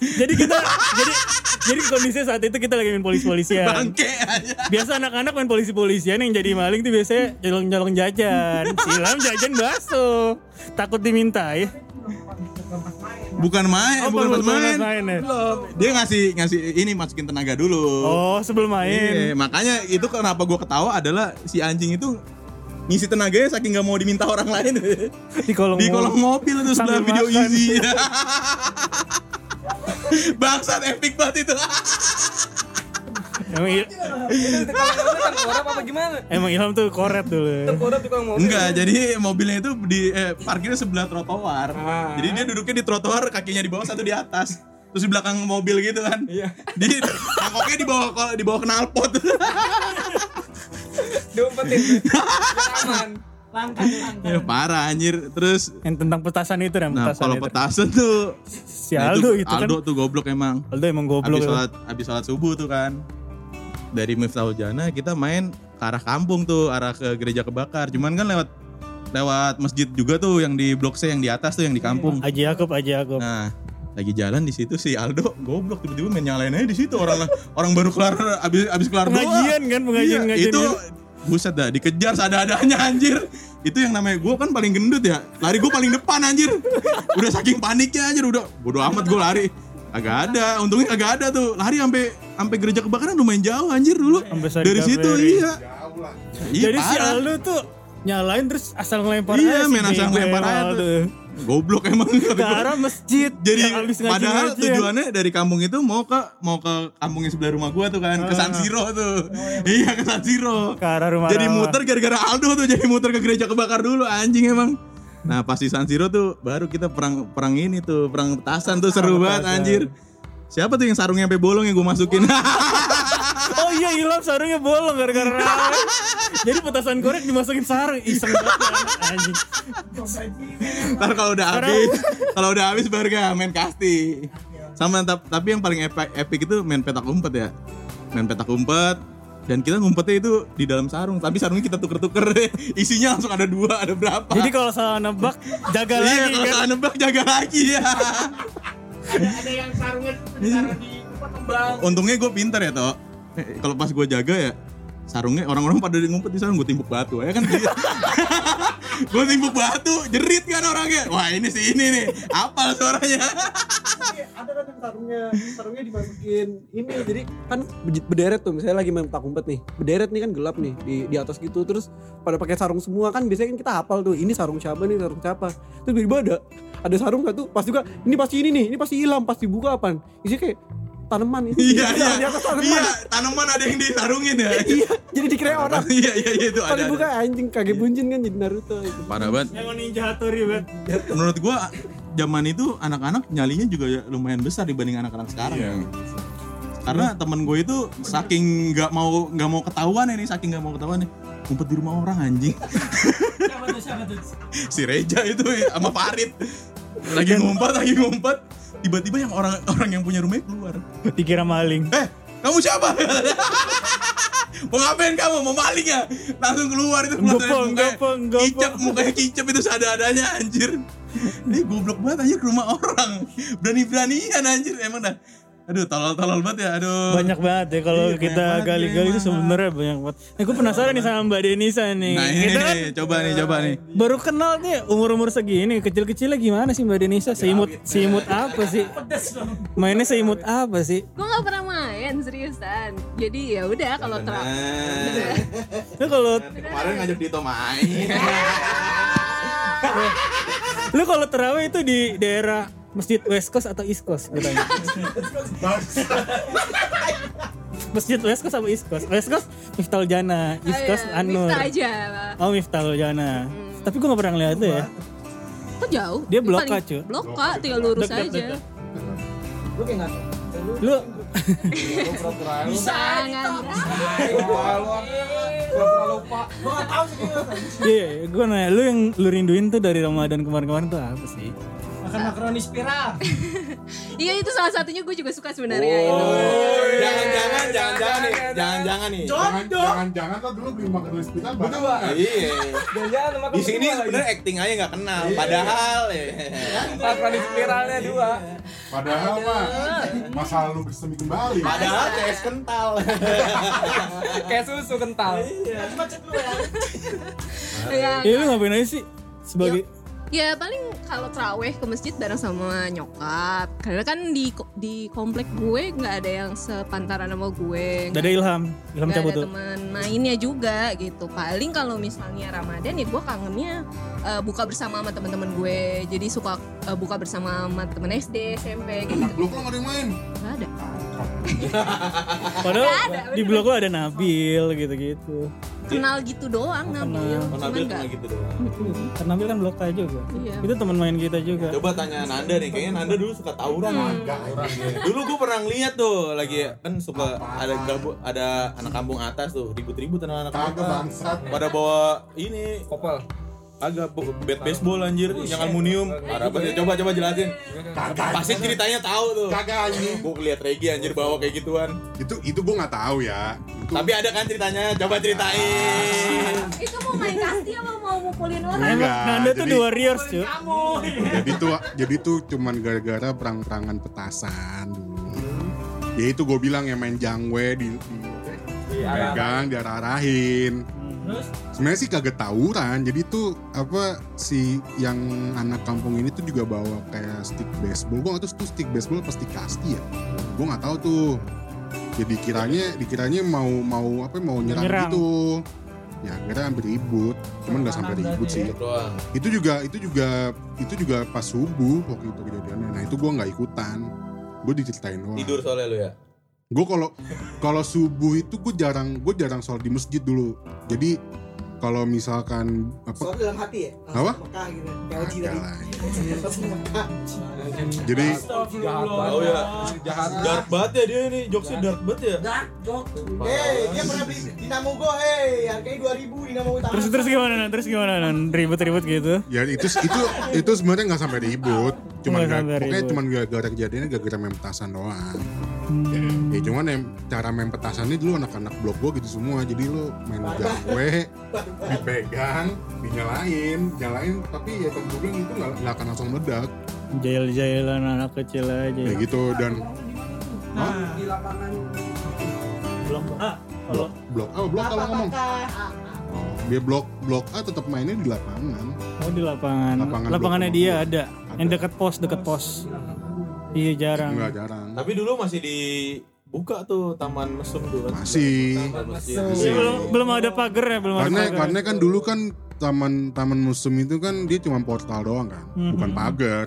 Jadi kita jadi jadi kondisinya saat itu kita lagi main polisi-polisian. Bangke aja. Biasa anak-anak main polisi-polisian yang jadi maling tuh biasanya nyolong-nyolong jajan. Silam jajan bakso. Takut dimintai. Bukan main, Oh, bukan pas belum main. main ya? Dia ngasih ngasih ini masukin tenaga dulu. Oh, sebelum Iya, main. makanya itu kenapa gue ketawa adalah si anjing itu ngisi tenaganya saking nggak mau diminta orang lain Di kolong di kolong mobil itu sebelah video makan. easy bangsat epic banget itu Emang, Il- Tengkorak apa gimana? emang Ilham tuh koret dulu. Tengkorak tukang mobil. Enggak, jadi mobilnya itu di eh, parkirnya sebelah trotoar. Ah. Jadi dia duduknya di trotoar, kakinya di bawah, satu di atas. Terus di belakang mobil gitu kan. Iya. Di mangkoknya di bawah di bawah knalpot. Diumpetin. Aman. ya parah anjir. Terus Yang tentang petasan itu Ram, nah petasan kalau itu. petasan tuh si nah, Aldo itu itu, kan. Aldo tuh goblok emang. Aldo emang goblok. Habis sholat habis sholat subuh tuh kan. Dari Miftahul Jana kita main ke arah kampung tuh, arah ke gereja kebakar. Cuman kan lewat lewat masjid juga tuh yang di blok C yang di atas tuh yang di kampung. Aji Yakub, Aji Yakub. Nah, lagi jalan di situ si Aldo goblok tiba-tiba main nyalain aja di situ orang orang baru kelar abis abis kelar doa. Pengajian kan, pengajian- Iya, pengajian itu ya. buset dah dikejar sadar-adanya anjir. Itu yang namanya gue kan paling gendut ya. Lari gue paling depan anjir. Udah saking paniknya anjir udah bodo amat gue lari. Agak ada, untungnya agak ada tuh. Lari sampai sampai gereja kebakaran lumayan jauh anjir dulu. Sampai Dari situ iya. Iya, Jadi si parah. Aldo tuh nyalain terus asal ngelempar Iya, aja si main asal ngelempar aja tuh. Goblok emang Ke arah masjid. Jadi ngaji padahal tujuannya dari kampung itu mau ke mau ke kampung yang sebelah rumah gua tuh kan, ke San Siro tuh. iya, ke San Siro. ke arah rumah Jadi Rawa. muter gara-gara Aldo tuh jadi muter ke gereja kebakar dulu anjing emang. Nah, pas di San Siro tuh baru kita perang perang ini tuh, perang petasan tuh seru banget anjir. Siapa tuh yang sarungnya sampai bolong yang gue masukin? Oh iya Ilham sarungnya bolong gara-gara. Jadi petasan korek dimasukin sarung iseng banget anjing. Ntar kalau udah habis, kalau udah habis baru gak main kasti. Sama tap- tapi yang paling epic, epic itu main petak umpet ya. Main petak umpet dan kita ngumpetnya itu di dalam sarung, tapi sarungnya kita tuker-tuker isinya langsung ada dua, ada berapa. Jadi kalau salah nebak jaga iya, lagi kalau kan. salah nebak jaga lagi ya. Ada yang sarungnya ditaruh di tempat kembang. Untungnya gue pinter ya toh. Kalau pas gue jaga ya sarungnya orang-orang pada ngumpet di sarung gue timpuk batu ya kan? Gue timpuk batu jerit kan orangnya. Wah ini sih ini nih. Apal suaranya. Ada kan yang sarungnya. Sarungnya dimasukin ini. Jadi kan berderet tuh. Misalnya lagi main petak umpet nih. Berderet nih kan gelap nih di di atas gitu. Terus pada pakai sarung semua kan biasanya kan kita hafal tuh ini sarung siapa nih? Sarung siapa? Terus tiba-tiba ada ada sarung satu pas juga ini pasti ini nih ini pasti hilang pasti buka apaan? Isinya kayak tanaman itu. Iya iya di atas tanaman. Iya tanaman ada yang disarungin ya. Iya jadi dikira orang. Iya iya iya itu pas ada, dibuka ada. anjing kaget buncin kan jadi Naruto itu. Parah banget. Yang ninja Hattori banget. menurut gua zaman itu anak-anak nyalinya juga ya lumayan besar dibanding anak-anak sekarang. Ya. Karena temen gue itu saking nggak mau nggak mau ketahuan ini saking nggak mau ketahuan nih ngumpet di rumah orang anjing. si Reja itu sama Farid lagi ngumpet lagi ngumpet tiba-tiba yang orang orang yang punya rumahnya keluar. Dikira maling. Eh kamu siapa? mau ngapain kamu? Mau maling ya? Langsung keluar itu keluar dari Gopeng, mukanya. gopeng, gopeng. Kicap mukanya kicap itu seadanya anjir. Ini goblok banget anjir ke rumah orang. Berani-beranian anjir emang dah. Aduh tolol-tolol banget ya. Aduh. Banyak banget ya kalau Iya, kita gali-gali iya, itu sebenarnya banyak banget. Nah, gue penasaran nih sama Mbak Denisa nih. Nah ini Kita kan coba nih, coba nih. baru kenal nih umur-umur segini, kecil-kecilnya gimana sih Mbak Denisa? Seimut seimut apa sih? Mainnya seimut apa sih? Gue gak pernah main seriusan. Jadi ya udah kalau terang. Lu kalau Kemarin ngajak Dito main. lu kalau terawih itu di daerah Masjid West Coast atau East Coast? Gue tanya. Masjid West Coast apa East Coast? West Coast Miftahul Jana, East Coast Ayo, Anur. Miftah aja. Pak. Oh Miftahul Jana. Tapi gue gak pernah ngeliat tuh ya. Kok jauh? Dia blok Paling- aja. Blok kak, tinggal lurus Deket, aja. deket. lu kayak nggak Lu Jangan. Iya, gue nanya, lu yang lu rinduin tuh dari Ramadan kemarin-kemarin tuh apa sih? Makan makaroni spiral. Iya itu salah satunya gue juga suka sebenarnya itu. Jangan-jangan, jangan-jangan nih, jangan-jangan nih. Jangan, jangan, jangan lo dulu beli makan di hospital bareng. Iya. Jangan sama Di sini sebenarnya acting aja nggak kenal. Padahal ya. makan spiralnya dua. Padahal mah masa lalu bersemi kembali. Padahal CS kental. Kayak susu kental. Ya, Ya lu ngapain aja sih? Sebagai ya paling kalau teraweh ke masjid bareng sama nyokap. Karena kan di di komplek gue nggak ada yang sepantaran sama gue. Gak ada ilham, ilham cabut ada tuh. teman mainnya juga gitu. Paling kalau misalnya Ramadan ya gue kangennya eh, buka bersama sama teman-teman gue. Jadi suka eh, buka bersama sama temen SD, SMP gitu. Lu kok gak ada yang main? Gak ada. Padahal ada, di blog lu ada Nabil gitu-gitu. Kenal gitu doang Nabil. kenal. Oh, Nabil cuma gitu doang. Kan Nabil kan blog aja juga. Iya. Itu teman main kita juga. Coba tanya Nanda nih, kayaknya Nanda dulu suka tawuran. Dulu gue pernah ngeliat tuh lagi kan suka ada gabu, ada anak kampung atas tuh ribut-ribut anak-anak bangsat. Pada bawa ini Kopel. Agak bat baseball anjir yang aluminium. Parah banget. ya. Coba coba jelasin. Pasti ceritanya tahu tuh. Kagak anjing. Gue lihat Regi anjir bawa kayak gituan. Itu itu gue nggak tahu ya. Itu Tapi ada kan ceritanya, coba ceritain. Itu mau main kasti apa mau mukulin orang? Enggak, Nanda tuh jadi- the warriors cuy. jadi tuh jadi tuh cuman gara-gara perang-perangan petasan dulu. Ya itu gue bilang yang main jangwe di, di pegang diarah-arahin. Sebenarnya sih kagak tawuran. Jadi tuh apa si yang anak kampung ini tuh juga bawa kayak stick baseball. Gue gak tahu tuh stick baseball apa stick kasti ya. Gue nggak tahu tuh. Jadi kiranya dikiranya mau mau apa mau nyerang, Nyerang. gitu. Ya akhirnya hampir ribut. Cuman nggak sampai ribut sih Doang. itu juga itu juga itu juga pas subuh waktu itu kejadiannya nah itu gue nggak ikutan gue diceritain doang Tidur soalnya lu ya. Gue kalau kalau subuh itu gue jarang gue jarang sholat di masjid dulu jadi kalau misalkan apa Soalnya dalam hati ya Apa? Mekah gitu Oji Kagak tadi jadi Jahat Oh ya. Jahat. Dark banget ya dia nih, jokesnya dark banget ya. Dark Jok Hei dia pernah beli Dinamo Go hei harganya 2000 Dinamo Utama Terus terus gimana Nan? Terus gimana Nan? Ribut-ribut gitu. ya itu itu itu sebenarnya nggak sampai ribut cuman gak, sampai pokoknya ribut. cuman gara-gara kejadiannya gara-gara main petasan doang Hmm. Ya cuman yang cara main petasannya dulu anak-anak blok gue gitu semua jadi lo main gawe dipegang dinyalain nyalain tapi ya gue bilang itu nggak nggak akan langsung meledak Jail-jailan anak kecil aja. kayak gitu dan Nah di lapangan Blok A. Kalau Blok A, blok A lo ngomong. Oh, dia blok blok A tetap mainnya di lapangan. oh di lapangan. Lapangan Lapangannya blok dia A. ada. Yang dekat pos, dekat pos. Iya jarang. Enggak jarang. Tapi dulu masih dibuka tuh taman mesum tuh kan. Masih. Iya, belum belum ada pagar ya, belum ada Karena pagar. karena kan dulu kan taman taman museum itu kan dia cuma portal doang kan, Mhm. bukan pagar.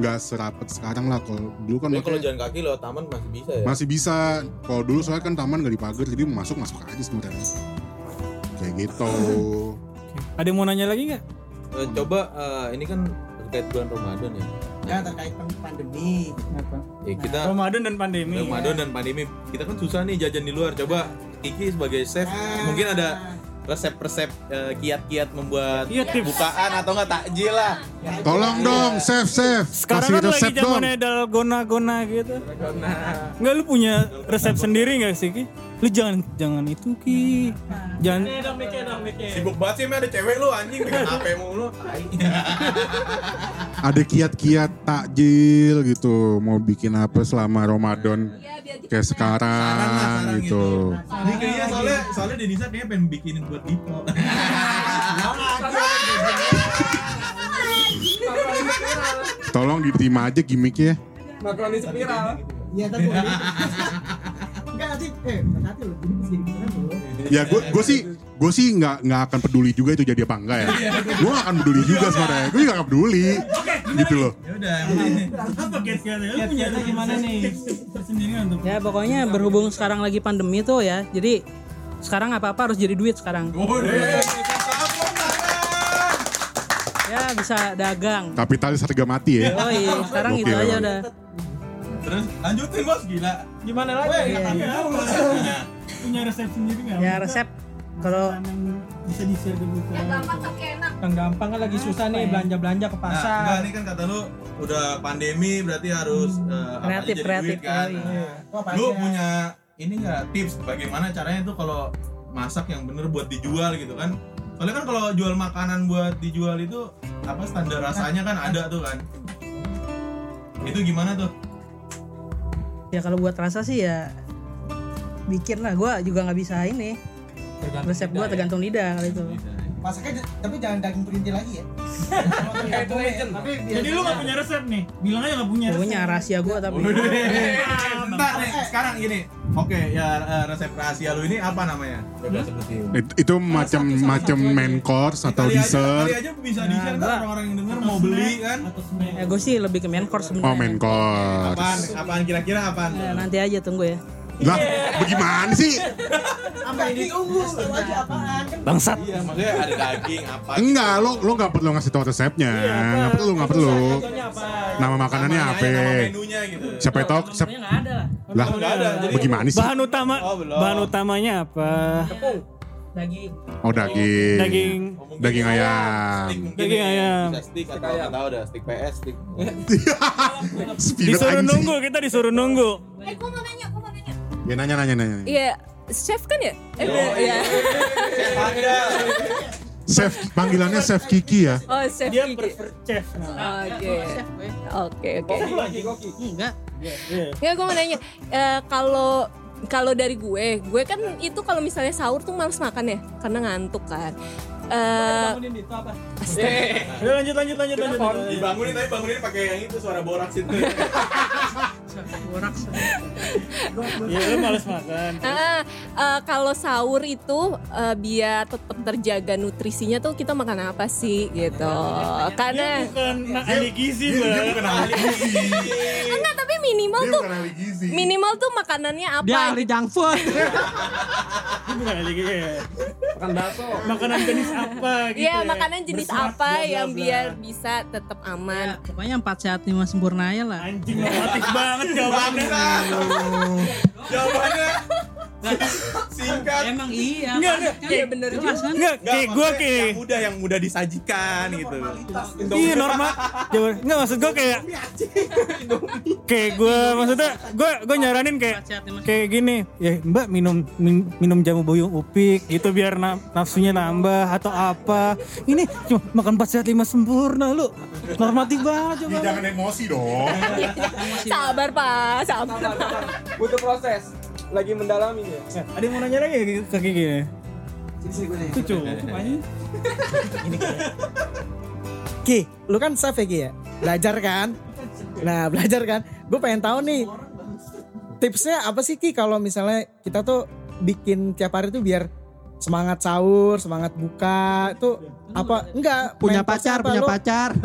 Nggak serapet sekarang lah kalau dulu kan kalau jalan kaki lewat taman masih bisa ya. masih bisa. Kalau dulu soalnya kan taman nggak dipagar jadi masuk masuk aja sebenarnya. Kayak gitu. Ada yang mau nanya lagi nggak? Eh, coba eh, ini kan terkait bulan Ramadan ya. Ya terkait pan- pandemi. Ya kita Ramadan dan pandemi. Ramadan dan pandemi kita kan susah nih jajan di luar. Coba Kiki sebagai chef mungkin ada resep-resep eh, kiat-kiat membuat tips. bukaan atau enggak takjil lah. Tolong dong, chef chef, Sekarang kasih kan lagi zamannya dalgona-gona gitu. Enggak lu punya resep sendiri nggak sih Ki? Lu jangan jangan itu Ki. Jangan Sibuk banget sih, ada cewek lu anjing pegang HP mulu. Ada kiat-kiat takjil gitu, mau bikin apa selama Ramadan kayak sekarang gitu. Ini kayaknya soalnya soalnya Denisa kayaknya pengen bikinin buat Dipo. Tolong diterima aja gimmicknya. Makaroni spiral. Iya tadi. Enggak nanti eh. Jadi jadi. Ya gue gue sih gue sih nggak nggak akan peduli juga itu jadi apa enggak ya. Gue nggak akan peduli juga sebenarnya. Gue juga nggak peduli. Gitu loh. Ya udah, apa kiat-kiatnya? Lu punya gimana nih? Tersendiri untuk Ya pokoknya berhubung sekarang lagi pandemi tuh ya. Jadi sekarang apa-apa harus jadi duit sekarang. Ya bisa dagang. Kapitalis harga mati ya. Oh iya, sekarang gitu Gokil. aja udah. Terus lanjutin bos gila. gimana lagi? Iya. Punya resep sendiri nggak? Ya resep kalau bisa di share ke kita. Yang gampang kan lagi susah nih belanja-belanja ke Nah, pasar. enggak nih kan kata lu udah pandemi berarti harus apa aja Kreatif, jadi kreatif, duit kan. iya. Lu punya ini enggak tips bagaimana caranya tuh kalau masak yang bener buat dijual gitu kan? Soalnya kan kalau jual makanan buat dijual itu apa standar rasanya kan ada tuh kan. Itu gimana tuh? Ya kalau buat rasa sih ya bikin lah. Gua juga nggak bisa ini. Resep gua tergantung lidah kali itu. Masaknya tapi jangan daging perintil lagi ya. Tapi Jadi lu nggak punya resep nih? Bilang aja nggak punya resep. Punya rahasia gua tapi. Bentar nih, sekarang gini. Oke, ya eh, resep rahasia lu ini apa namanya? Coba sebutin. It- itu macam macam main course atau dessert. kali aja bisa di share kan orang-orang yang denger mau beli kan. Ya gue sih lebih ke main course Oh main Apaan? course. Apaan kira-kira apaan? Ya, nanti aja tunggu ya. Lah, bagaimana sih? apa ini tunggu lu aja apaan Bangsat. Iya, maksudnya ada daging apa? Enggak, lo lo nggak perlu ngasih tahu resepnya. Nggak perlu, nggak perlu. Nama makanannya apa? nama menunya gitu. Siapa itu? Siapa? Nomornya nggak ada lah. Lah, ada. Jadi bagaimana sih? Bahan utama Oh, bahan utamanya apa? Daging. Oh daging. Daging. Oh, Daging ya, ayam. stick mungkin Daging ya, ayam. Bisa stick atau nggak tahu dah, stick PS, stick. Disuruh nunggu, kita disuruh nunggu. Ya nanya nanya nanya. Iya, chef kan ya? Eh, bener, iya. Chef panggilannya Chef Kiki ya. Oh, chef Dia Kiki. prefer chef. Oke. Oke, oke. Enggak. Iya. Ya, gue mau nanya, eh, kalau kalau dari gue, gue kan itu kalau misalnya sahur tuh males makan ya, karena ngantuk kan. Eh, Bangunin itu apa? Udah lanjut lanjut lanjut lanjut. Dibangunin tapi bangunin pakai yang itu suara borak situ. Borak. Iya, lu males makan. ah, eh, kalau sahur itu eh, biar tetap terjaga nutrisinya tuh kita makan apa sih gitu? Karena Bukan nah, ahli gizi, Dia, dia bukan ahli gizi. enggak, tapi minimal Dia tuh bukan ahli gizi. minimal tuh makanannya apa? Dia ahli junk food. Dia bukan ahli gizi. ya. Makan bakso. Makanan jenis apa gitu. Iya, ya. makanan jenis Berserat, apa yang biar bisa tetap aman? Ya, pokoknya empat sehat lima sempurna aja lah. Anjing normatif banget jawabannya. Jawabannya singkat. Emang iya. Enggak, enggak. Iya bener juga. Jelas kan? Nggak, kayak gue kayak yang mudah yang mudah disajikan gitu. Iya normal. Jawaban enggak maksud gue kayak kayak gue maksudnya gue gue nyaranin kayak kayak gini ya Mbak minum min- minum jamu buyung upik gitu biar na- nafsunya nambah atau apa ini cuma makan empat sehat lima sempurna lu normatif banget coba Jangan emosi dong. Sabar, Pak. Sabar. Butuh proses. Lagi mendalami ya. Ada yang mau nanya lagi ke Kiki? Itu cukup aja. Ki, lu kan chef ya Ki ya? Belajar kan? Nah belajar kan? Gue pengen tahu nih tipsnya apa sih Ki kalau misalnya kita tuh bikin tiap hari tuh biar semangat sahur, semangat buka tuh apa? Enggak. Punya pacar, punya Lu- pacar.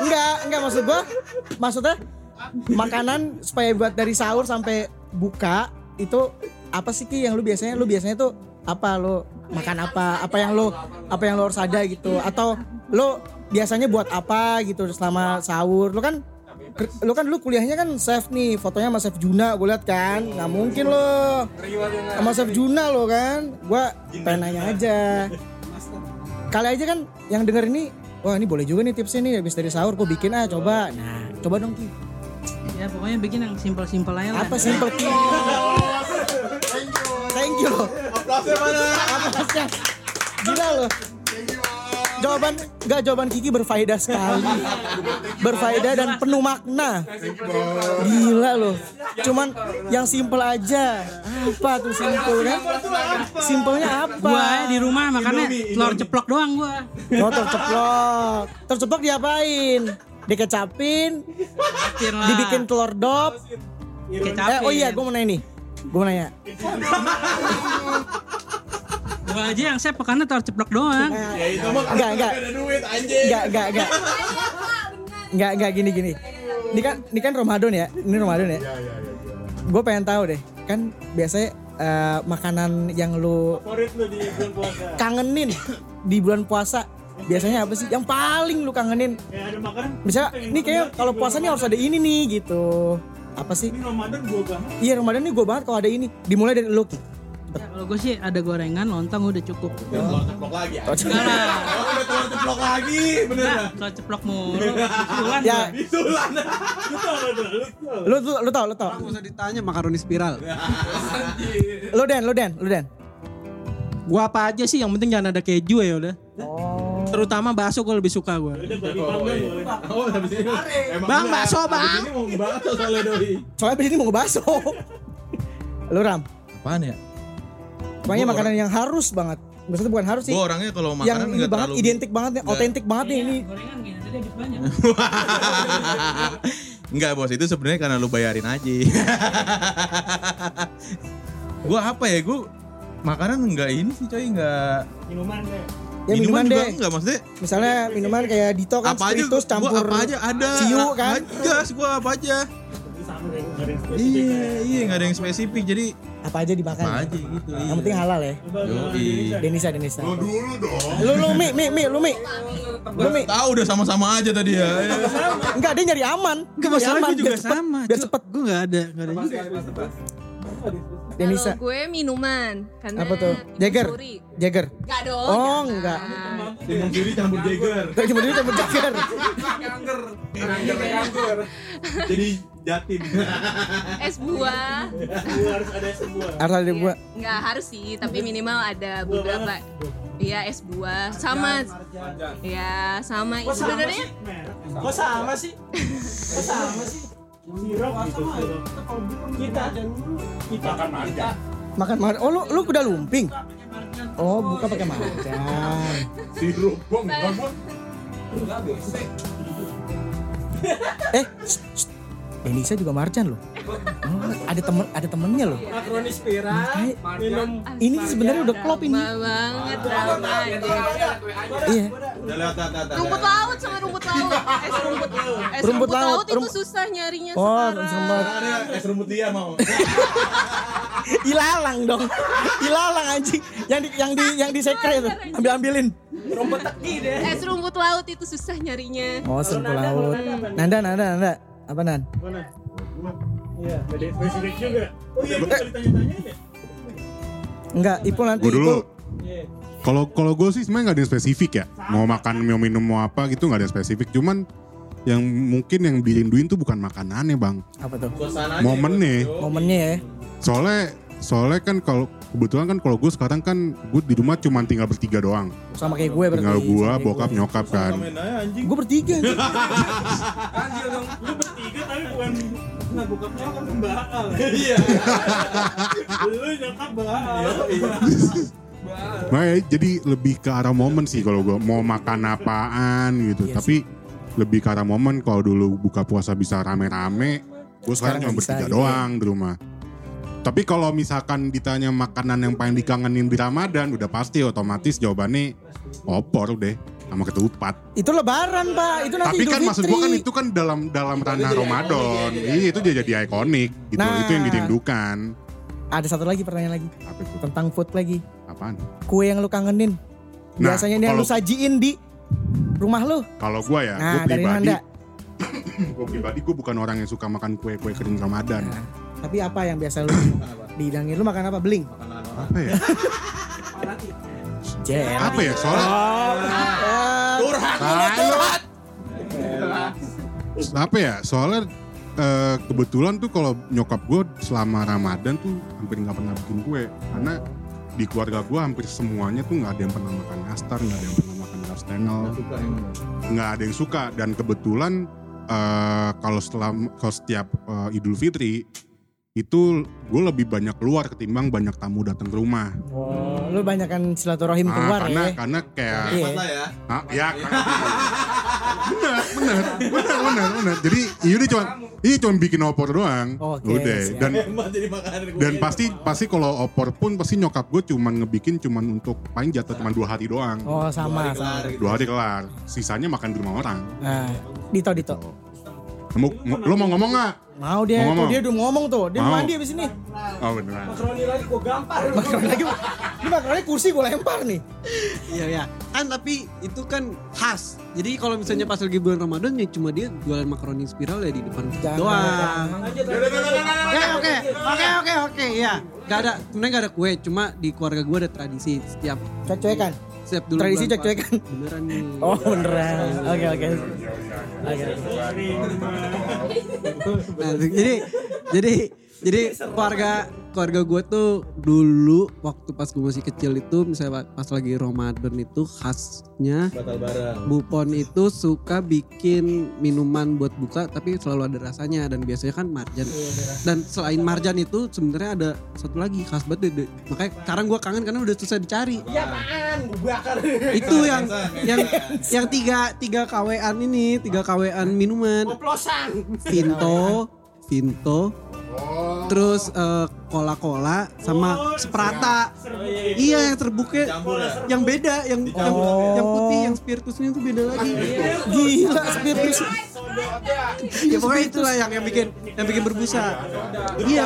Enggak, enggak maksud gua. Maksudnya makanan supaya buat dari sahur sampai buka itu apa sih Ki yang lu biasanya lu biasanya tuh apa lu makan apa? Apa yang lu apa yang lu harus ada gitu atau lu biasanya buat apa gitu selama sahur? Lu kan lu kan lu kuliahnya kan chef nih, fotonya sama chef Juna gue liat kan. nggak mungkin lo sama chef Juna lo kan. Gua pengen nanya aja. Kali aja kan yang denger ini Wah ini boleh juga nih tipsnya nih habis dari sahur gue bikin ah coba. Nah coba dong Ki. Ya pokoknya bikin yang simpel-simpel aja lah. Apa simple Ki? Thank you loh. Aplausnya mana? Atasnya. Gila loh. Jawaban enggak jawaban Kiki berfaedah sekali. Berfaedah dan penuh makna. Gila loh. Cuman yang simple aja. Apa tuh simple kan? Simpelnya apa? Gua ya di rumah makannya telur ceplok doang gua. Oh terceplok. Terceplok diapain? Dikecapin, lah. dibikin telur dop. Kecapin. Eh, oh iya, gue mau nanya nih. Gue mau nanya. Gua aja yang saya pekannya telur ceplok doang. Ya itu mah Enggak, enggak. ada duit anjing. Enggak, enggak, enggak. Enggak, enggak gini gini. Ini kan ini kan Ramadan ya. Ini Ramadan ya. Gue pengen tahu deh. Kan biasanya eh, makanan yang lu Favorit lu di bulan puasa. kangenin di bulan puasa biasanya apa sih? Yang paling lu kangenin? Ya ada makanan. Misalnya, ini kayak kalau puasa nih harus ada ini nih gitu. Apa sih? Ini Ramadan gua banget. Iya Ramadan nih gue banget kalau ada ini. Dimulai dari lu. Ya, kalau gue sih ada gorengan, lontong udah cukup. Telur ceplok lagi. Oh, anjing. Enggak lah. Oh, udah telur ceplok lagi, bener dah. telur ceplok mulu. Bisulan Ya, gua. Bisulan. lu tuh lu tau lu tau. Gak usah ditanya makaroni spiral. Lu Den, lu Den, lu Den. Gua apa aja sih yang penting jangan ada keju ya udah. Terutama bakso gue lebih suka gue. Oh, habis ini. Emang Bang, bakso, Bang. Habis ini mau bakso soalnya doi. Soalnya abis ini mau ngebakso. lu Ram. Apaan ya? Pokoknya makanan yang harus banget. Maksudnya bukan harus sih. Gue orangnya kalau yang makanan ini enggak banget, terlalu identik banget nih, otentik banget nih ini. Gorengan gini, tadi habis banyak. Enggak bos itu sebenarnya karena lu bayarin aja. gua apa ya gua makanan enggak ini sih coy enggak Minuman deh. Ya minuman, juga deh. enggak maksudnya Misalnya minuman kayak Dito kan apa aja spiritus gua campur apa aja ada ciu kan. gas gua apa aja gua nggak iya iya enggak ada yang spesifik jadi Apa aja dimakan. apa aja gitu Yang penting halal ya. Yoi. Denisa, Denisa. Lo dulu dong. Lu lu mi mi mi lu mi. Lu mi. tahu udah sama-sama aja tadi ya Enggak dia nyari aman. Enggak Nyari masalah aman, gue juga biar cepet, sama. Biar cepet. Gue gak ada, gak ada juga. Denisa. Kalau gue minuman karena Apa tuh? Jagger. Suri. Jagger. Enggak dong. Oh, jangan. enggak. timun suri campur jager cuma dia campur Jagger. jadi jatim Es buah. Harus ada sebuah. Harus ada buah. Enggak harus sih, tapi minimal ada beberapa. Iya es buah sama ya sama Kok sama sih? Kok sama sih? Kok sama sih? Sirup gitu, sirup. Kita kita kan marga. Makan makan. Oh lu lu kuda lumping. Oh buka pakai marjan. Sirup gua enggak gua. Eh, shh, shh. Denisa juga marjan loh. Oh, ada temen ada temennya loh. Makaroni spiral. Minum. Ini sebenarnya udah klop ini. Banget drama. Iya. Rumput laut sama rumput laut. Es rumput. Es Rumput rumput, laut, laut, itu rumput- susah nyarinya Oh, sekarang. sama es rumput dia mau ilalang dong. Ilalang anjing. Yang di yang di yang di sekre itu. Ambil ambilin. Rumput teki deh. Es rumput laut itu susah nyarinya. Oh, serbu laut. Nanda, Nanda, Nanda. Apa Nan? Mana? Iya, ada spesifik juga. Oh iya, kita ditanya-tanya ya. Enggak, Ipul nanti Gue dulu. Ipul. Iya. Kalau kalau gue sih sebenarnya nggak ada yang spesifik ya. Mau makan, mau minum, mau apa gitu nggak ada yang spesifik. Cuman yang mungkin yang dirinduin tuh bukan makanannya bang, Apa tuh? momennya. Momennya ya. Soalnya soalnya kan kalau kebetulan kan kalau gue sekarang kan gue di rumah cuma tinggal bertiga doang. Sama kayak gue berarti. Tinggal gue, bokap, gue. nyokap kan. Anjing. Gue bertiga anjing. Lu bertiga tapi bukan Nah, bokapnya kan. Iya. Lu nyokap baal. Nah, ya, jadi lebih ke arah momen sih kalau gue mau makan apaan gitu. Iya Tapi lebih ke arah momen kalau dulu buka puasa bisa rame-rame, gue sekarang cuma bertiga gitu doang di rumah. Tapi kalau misalkan ditanya makanan yang paling dikangenin di Ramadan, udah pasti otomatis jawabannya opor deh sama ketupat. Itu lebaran, Pak. Itu nanti Tapi kan maksud gue Fitri. kan itu kan dalam dalam ranah Ramadan. Iya, itu jadi jadi ikonik gitu. Nah. Itu yang dirindukan. Ada satu lagi pertanyaan lagi. Apa itu? Tentang food lagi. Apaan? Kue yang lu kangenin. Nah, Biasanya yang lu sajiin di rumah lu. Kalau gue ya, Nah, gue dari pribadi, gue pribadi gue bukan orang yang suka makan kue-kue kering Ramadan. Nah, Tapi apa yang biasa lu dihidangin? Lu makan apa? Beling? Apa ya? Apa ya? Soalnya Curhat, curhat. apa ya? Soalnya eh, kebetulan tuh kalau nyokap gue selama Ramadan tuh hampir nggak pernah bikin kue karena di keluarga gue hampir semuanya tuh nggak ada yang pernah makan nastar, nggak ada yang pernah makan kastengel, nggak ada yang suka dan kebetulan eh, kalau setelah kalau setiap eh, Idul Fitri itu gue lebih banyak keluar ketimbang banyak tamu datang ke rumah. Oh, lu banyak kan silaturahim Ah, keluar karena ya. karena kayak Iya. ya. Ah, ya karena- benar benar benar benar benar jadi ini cuma ini cuma bikin opor doang Oke, udah siap. dan jadi makanan dan pasti pasti kalau opor pun pasti nyokap gue cuma ngebikin cuma untuk paling jatuh cuma dua hari doang Oh, sama sama. dua hari kelar sisanya makan di rumah orang Nah, Dito Dito. mau, mau- lo mau ngomong nggak Mau dia, Mau tuh dia udah ngomong tuh. Dia Mau. mandi abis ini. oh beneran Makaroni lagi gua gampar. Makaroni lagi. Ini makaroni kursi gue lempar nih. Iya ya. Kan tapi itu kan khas. Jadi kalau misalnya pas lagi bulan Ramadan ya cuma dia jualan makaroni spiral ya di depan Jangan, doang. Oke oke oke oke oke ya. Gak ada sebenarnya gak ada kue, cuma di keluarga gue ada tradisi setiap Cek-cekan. Setiap dulu Tradisi bulan cek-cekan. puasa. Beneran nih. Oh beneran. Oke oke. Oke. Nah, jadi jadi jadi keluarga keluarga gue tuh dulu waktu pas gue masih kecil itu misalnya pas lagi Ramadan itu khasnya Batal. Bupon itu suka bikin minuman buat buka tapi selalu ada rasanya dan biasanya kan marjan. Dan selain marjan itu sebenarnya ada satu lagi khas banget deh. Makanya sekarang gue kangen karena udah susah dicari. Iya apaan? Bakar. Itu yang yang yang tiga tiga kawean ini, tiga kawean minuman. Oplosan. Vinto, terus eh, cola-cola sama Sprata. Iya yang terbuknya yang beda, yang yang, yang putih, yang spiritusnya itu beda lagi. Gila spiritus. ya pokoknya itulah yang yang bikin yang bikin berbusa. Iya.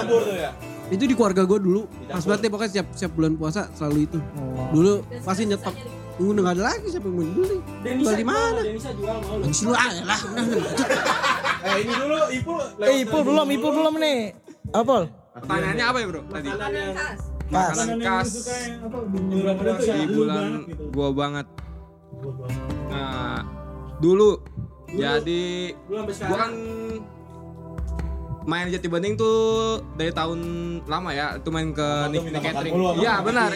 Itu di keluarga gue dulu pas banget deh pokoknya setiap setiap bulan puasa selalu itu. Dulu pasti nyetok. Udah gak ada lagi siapa yang mau beli. Jual di mana? Denisa jual mau lu. Ah lah. Eh ini dulu Ipul. Eh Ipul belum, Ipul belum nih. Apol. Pertanyaannya apa ya bro tadi? Makanan khas tuh ya di lu bulan banget gua banget. Nah, dulu jadi gua kan main Jati Bening tuh dari tahun lama ya, itu main ke Nick, Nick Catering. Iya benar.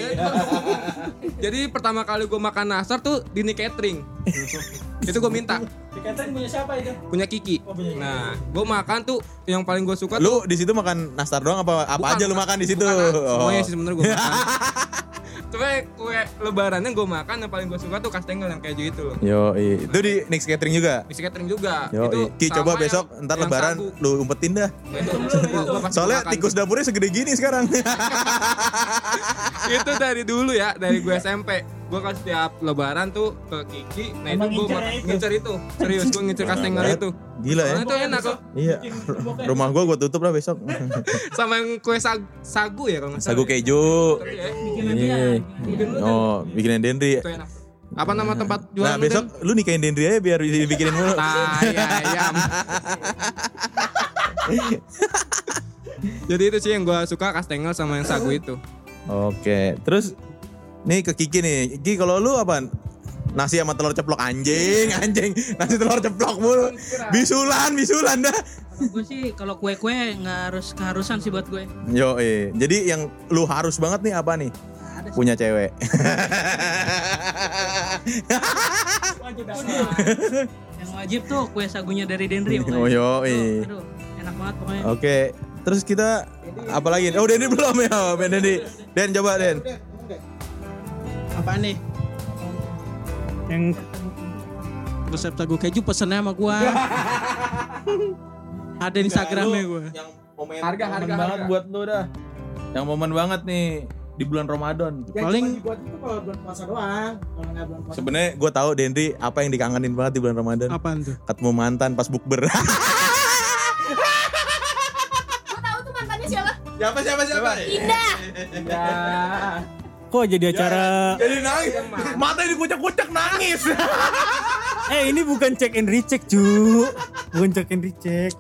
Jadi pertama kali gua makan nasar tuh di Nick Catering. itu gua minta Di catering punya siapa itu? punya Kiki. Oh, punya. Nah, gua makan tuh yang paling gua suka tuh Lu di situ makan nastar doang apa apa Bukan, aja lu makan di situ? Bukan. Oh. Semuanya sih sebenernya gue makan. Cuma kue lebarannya gue makan yang paling gue suka tuh kastengel yang keju itu loh. Yo, itu di Nix Catering juga. Di catering juga. Yo, itu Ki coba yang- besok ntar yang lebaran sagu. lu umpetin dah. Itu, gua- gua pasti Soalnya makan. tikus dapurnya segede gini sekarang. itu dari dulu ya, dari gue SMP. Gue kan setiap lebaran tuh ke Kiki. Nah Emang itu gue ngincer itu. Serius gue ngincer kastengel itu. Gila ya. Itu enak kok. Iya. Rumah gua gua tutup lah besok. Sama yang kue sag- sagu ya kalau nggak. Sagu keju. Iya, Iya. Oh, bikinin Dendri. Itu enak. Apa nama tempat jualan Nah, besok lu nikahin Dendri aja biar dibikinin mulu. Tai ayam. Jadi itu sih yang gue suka kastengel sama yang sagu itu. Oke, terus nih ke Kiki nih. Kiki kalau lu apa? Nasi sama telur ceplok anjing, anjing. Nasi telur ceplok mulu. Bisulan, bisulan dah. Gue sih kalau kue-kue nggak harus keharusan sih buat gue. Yo, eh. Jadi yang lu harus banget nih apa nih? Punya cewek. Yang wajib tuh kue sagunya dari Dendri. Oh, yo, eh. Aduh, enak banget pokoknya. Oke, terus kita apa lagi? Oh, Dendi belum ya, Ben Dendi. Den coba Den. Apaan nih? Yang resep tahu keju pesennya sama gua. Ada di Instagramnya gua. Yang momen, Harga, momen harga, banget harga. buat lu dah. Yang momen banget nih di bulan Ramadan. Ya, Paling- dibuat itu kalau bulan puasa doang. Kalau nggak bulan puasa. Sebenarnya gue tahu Dendri apa yang dikangenin banget di bulan Ramadan. Apaan tuh? Ketemu mantan pas bukber. Gue tahu tuh mantannya siapa? siapa siapa siapa? Indah. Ya. Kok jadi acara Jadi nangis. Mata dikucak-kucak nangis. eh ini bukan check and recheck cu bukan check and recheck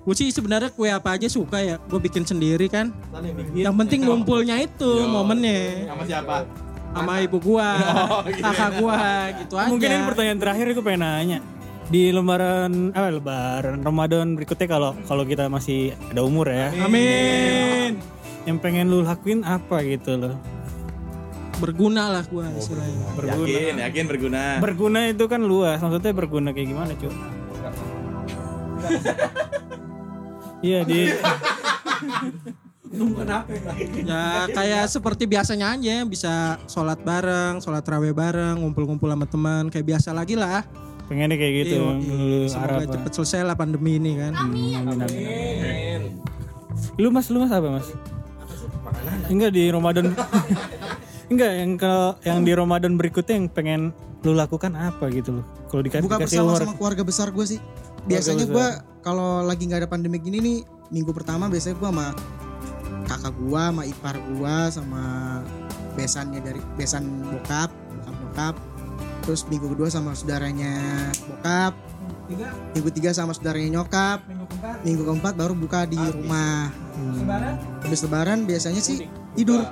Gue sih sebenarnya kue apa aja suka ya. Gue bikin sendiri kan. Yang penting ngumpulnya itu momennya Sama siapa? sama ibu gua, Oh, iya. kakak gua gitu aja. mungkin ini pertanyaan terakhir aku pengen nanya di lembaran apa lebaran Ramadan berikutnya kalau kalau kita masih ada umur ya Amin. yang pengen lu lakuin apa gitu loh Berguna lah gua istilahnya. berguna. Yakin, yakin berguna. berguna itu kan luas maksudnya berguna kayak gimana cuy iya di. Ya kayak seperti biasanya aja bisa sholat bareng, sholat raweh bareng, ngumpul-ngumpul sama teman kayak biasa lagi lah. pengennya kayak gitu Iya, lu Semoga cepet selesai lah pandemi ini kan. lu mas lu mas apa mas? Enggak di Ramadan enggak yang kalau yang di Ramadan berikutnya yang pengen lu lakukan apa gitu loh kalau dikasih Buka bersama umur sama keluarga besar gue sih. Biasanya gue kalau lagi nggak ada pandemi gini nih, minggu pertama biasanya gue sama kakak gue, sama ipar gue, sama besannya dari besan bokap, bokap bokap. Terus minggu kedua sama saudaranya bokap. Minggu tiga sama saudaranya nyokap. Minggu keempat baru buka di rumah. Habis lebaran biasanya sih tidur.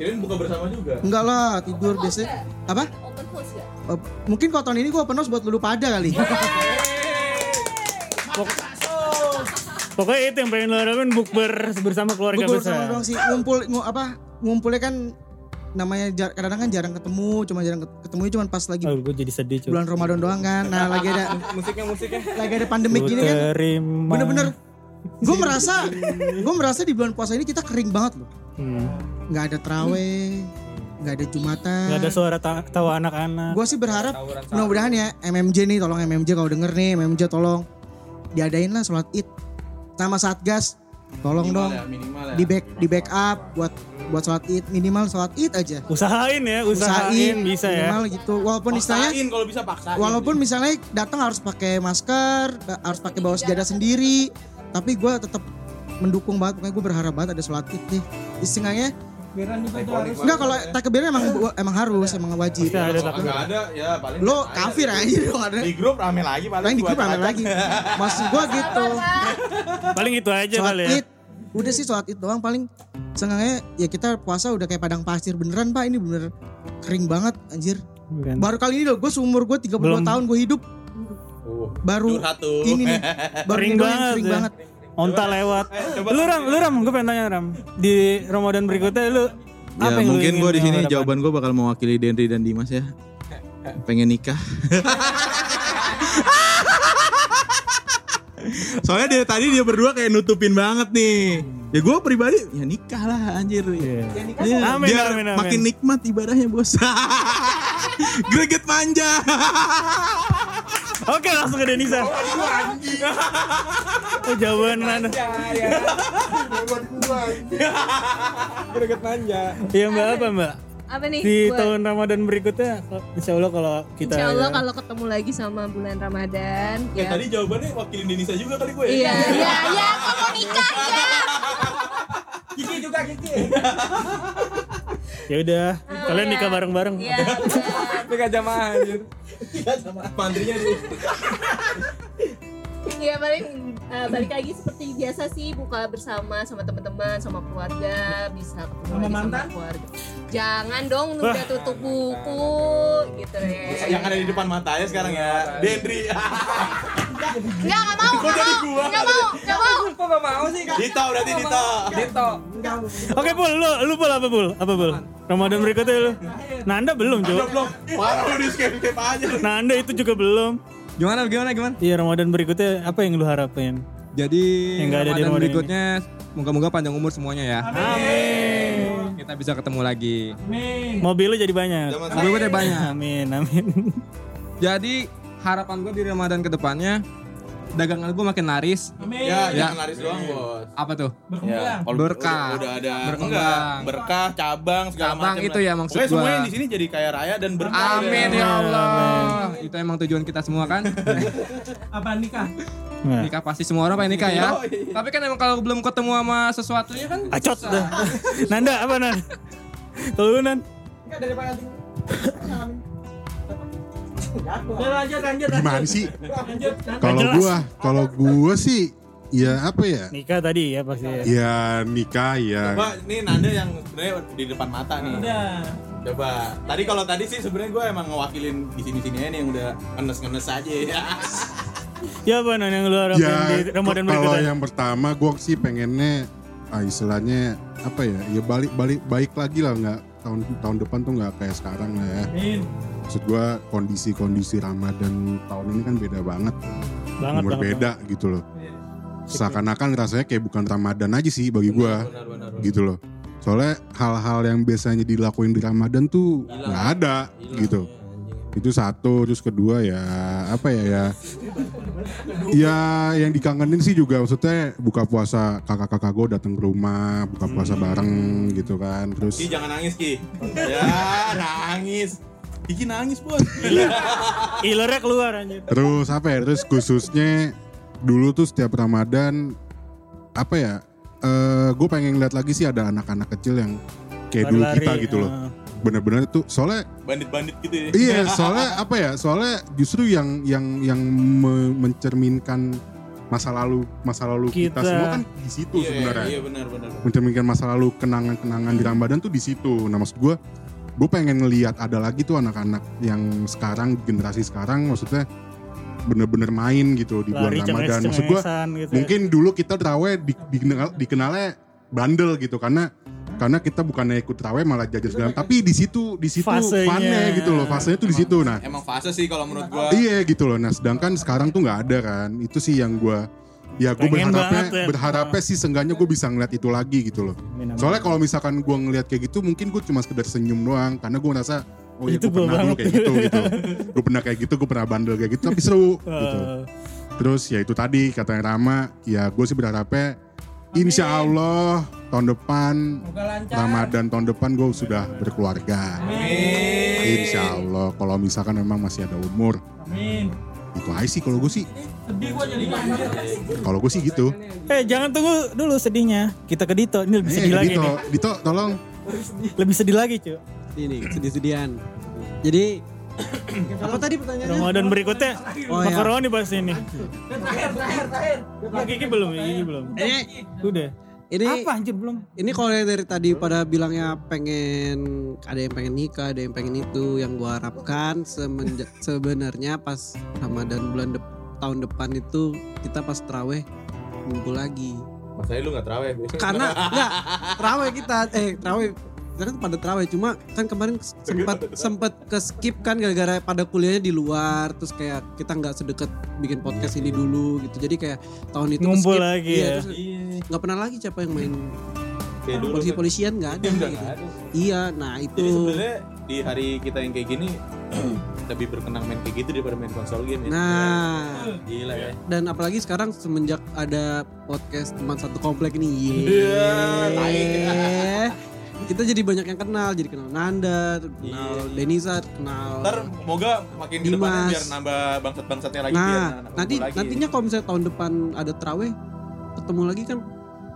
Kirain buka bersama juga. Enggak lah, tidur biasanya. Apa? Open house ya? Eh, mungkin kalau tahun ini gue open house buat lu pada kali. pokoknya itu yang pengen lu harapin bukber bersama keluarga Bukber besar doang sih ngumpul ngu, apa ngumpulnya kan namanya jar- kadang-kadang kan jarang ketemu cuma jarang ket- ketemu cuma pas lagi oh, gue jadi sedih cuy bulan Ramadan doang kan nah lagi ada Musiknya musiknya. lagi ada pandemik gini kan bener-bener gue merasa gue merasa di bulan puasa ini kita kering banget loh Hmm. Nggak ada teraweh nggak ada jumatan. Gak ada suara ta- tawa anak-anak. Gue sih berharap mudah-mudahan ya MMJ nih tolong MMJ kalau denger nih MMJ tolong diadain lah sholat id sama satgas. Tolong dong. minimal ya. di back di backup buat buat sholat id. Minimal sholat id aja. Usahain ya usahain, bisa ya. minimal gitu. Walaupun istilahnya Paksain kalau bisa paksain. walaupun misalnya datang harus pakai masker harus pakai bawa sejadah sendiri. Tapi gue tetap mendukung banget pokoknya gue berharap banget ada sholat id nih. Istilahnya enggak kalau takbirnya emang emang harus emang wajib. Pasti ada takbir. Enggak ada ya paling lo kafir aja dong ada. Di grup rame lagi paling paling di grup rame lagi. Maksud gue gitu. Paling itu aja kali ya. Udah sih sholat id doang paling senangnya ya kita puasa udah kayak padang pasir beneran pak. Ini bener kering banget anjir. Bukan. baru kali ini loh gue seumur gue 32 Belum. tahun gue hidup. Baru Curhat tuh. ini nih baru Kering banget kering ya. banget onta lewat lu ram lu ram gue pengen tanya ram di Ramadan berikutnya lu Ya apa yang mungkin gue di sini jawaban gue bakal mewakili Denri dan Dimas ya. Pengen nikah. Soalnya dia tadi dia berdua kayak nutupin banget nih. Ya gue pribadi ya nikah lah anjir. Iya. Iya, Amin, biar amin, amin. makin nikmat ibadahnya bos. Greget manja. Oke langsung ke Denisa. oh, jawaban anda. Greget manja. Iya mbak apa mbak? Apa nih? Di Buat- tahun Ramadan berikutnya, Insya Allah kalau kita Insya Allah ya- kalau ketemu lagi sama bulan Ramadan Ya, ya. tadi jawabannya wakilin Denisa juga kali gue ya. Iya, iya, iya, aku mau nikah ya. Kiki juga Kiki. ya udah kalian nikah bareng-bareng. Iya. Nikah jamaah anjir. Mantrinya nih. Iya balik eh, balik lagi seperti biasa sih buka bersama sama teman-teman sama keluarga bisa ketemu lagi sama keluarga. Jangan dong udah tutup buku gitu ya. Yang ada di depan matanya sekarang ya. Dendri. Enggak, enggak mau, enggak mau. Enggak mau, enggak mau. Kok gak mau sih? Dito berarti Dito. Dito. Oke Pul, lu, lu Pul apa Pul? Apa Pul? Ramadan berikutnya lu? Nanda belum cuy. Belum. Parah lu di skip aja. Nanda itu juga belum. Gimana gimana gimana? Iya Ramadan berikutnya apa yang lu harapin? Jadi Yang ada di Ramadan berikutnya moga-moga panjang umur semuanya ya. Amin. Kita bisa ketemu lagi. Mobil lu jadi banyak. Mobil gue jadi banyak. Amin, amin. Jadi harapan gue di Ramadan ke depannya dagangan gue makin laris. Ya, jangan laris doang, Bos. Apa tuh? Ya, kalau Berkah. Udah, udah ada Berkembang. enggak, berkah, cabang segala Cabang macam. itu lah. ya maksud gua. semuanya di sini jadi kaya raya dan berkah. Amin ya Allah. Itu emang tujuan kita semua kan? Apa nikah? Nah. nikah pasti semua orang pengen nikah ya. Oh, iya. Tapi kan emang kalau belum ketemu sama sesuatunya kan Acot dah. Nanda apa Nan? Kalau lu Nan? Enggak daripada lanjut lanjut. Gimana sih? Lanjut. Kalau gua, kalau gua sih ya apa ya? Nikah tadi ya pasti. ya. Ya nikah ya. Coba nih Nanda yang sebenarnya di depan mata nih. Udah. Coba. Tadi kalau tadi sih sebenarnya gue emang ngewakilin di sini-sini aja nih yang udah ngenes-ngenes aja ya. Ya apa Nan yang lu harapin Ya di Ramadan kalau berikutnya? yang pertama gua sih pengennya ah, istilahnya apa ya? Ya balik balik baik lagi lah nggak tahun tahun depan tuh nggak kayak sekarang lah ya. Amin. Maksud gua kondisi-kondisi Ramadan tahun ini kan beda banget. Banget, Umur banget, beda gitu loh. Seakan-akan rasanya kayak bukan Ramadan aja sih bagi gua. Gitu loh. Soalnya hal-hal yang biasanya dilakuin di Ramadan tuh nggak ada gitu. Itu satu, terus kedua ya apa ya ya ya yang dikangenin sih juga maksudnya buka puasa kakak-kakak gue datang ke rumah buka puasa bareng gitu kan terus Ki jangan nangis Ki. Ya nangis. Kiki nangis bos. Ilernya keluar anjir. Terus apa ya? Terus khususnya dulu tuh setiap Ramadan apa ya? eh gue pengen lihat lagi sih ada anak-anak kecil yang kayak dulu Lari-lari, kita gitu loh. ah. Bener-bener tuh soalnya Bandit-bandit gitu ya. iya soalnya apa ya? Soalnya justru yang yang yang me- mencerminkan masa lalu masa lalu kita, Kita. semua kan di situ Iya, sebenarnya. Iya benar benar. mencerminkan masa lalu kenangan-kenangan di Ramadan tuh di situ. Nah maksud gue, gue pengen ngelihat ada lagi tuh anak-anak yang sekarang generasi sekarang maksudnya bener-bener main gitu di bulan Lari Ramadan. Maksud gue, gitu ya. mungkin dulu kita terawih di, dikenal, dikenalnya bandel gitu karena karena kita bukannya ikut terawih malah jajan segala tapi di situ di situ Fasenya. gitu loh fasenya tuh di situ nah Emang fase sih kalau menurut gua. Iya gitu loh. Nah sedangkan sekarang tuh nggak ada kan. Itu sih yang gue ya gue berharapnya banget ya. berharapnya sih seenggaknya gue bisa ngeliat itu lagi gitu loh. Amin, amin. Soalnya kalau misalkan gue ngeliat kayak gitu mungkin gue cuma sekedar senyum doang karena gue ngerasa oh ya Itu gue pernah dulu kayak gitu gitu. gue pernah kayak gitu, gue pernah bandel kayak gitu tapi seru gitu. Eh, Terus ya itu tadi katanya Rama, ya gue sih berharapnya Insya Allah tahun depan. Ramadan tahun depan gue sudah berkeluarga. Insya Allah kalau misalkan memang masih ada umur Amin. itu aja sih kalau gue sih Sedih gua jadi anjir. kalau gue sih gitu Eh jangan tunggu dulu sedihnya. Kita ke Dito. Ini lebih sedih Eh, lagi Dito, nih. Dito tolong Lebih sedih lagi cuy. Ini sedih-sedihan. Jadi apa tadi pertanyaannya? Ramadan berikutnya Oh, iya. makaroni pasti ini. Terakhir, terakhir, terakhir. Ya, Kiki belum, Kiki belum. Ini Udah. ini Apa anjir belum? ini kalau yang dari tadi pada bilangnya pengen ada yang pengen nikah, ada yang pengen itu, yang gua harapkan semenja, sebenarnya pas Ramadan bulan dep- tahun depan itu kita pas teraweh ngumpul lagi. Masanya lu gak terawih. Karena enggak teraweh kita eh teraweh kita kan pada teraweh cuma kan kemarin sempat sempat ke skip kan gara-gara pada kuliahnya di luar terus kayak kita nggak sedekat bikin podcast ini dulu gitu jadi kayak tahun itu Ngumpul ke-skip. lagi Iya, ya. terus nggak pernah lagi siapa yang main Kayak dulu polisi kan. polisian nggak ada gitu. nggak ada. iya nah Jadi itu sebenarnya di hari kita yang kayak gini lebih berkenang main kayak gitu daripada main konsol game ya. nah Gila ya. dan apalagi sekarang semenjak ada podcast teman satu komplek ini Iya, kita jadi banyak yang kenal jadi kenal Nanda kenal Denisa kenal Ntar moga makin ke depannya Dimas. biar nambah bangsat-bangsatnya lagi biar Nah, anak-anak nanti lagi. nantinya kalau misalnya tahun depan ada teraweh, ketemu lagi kan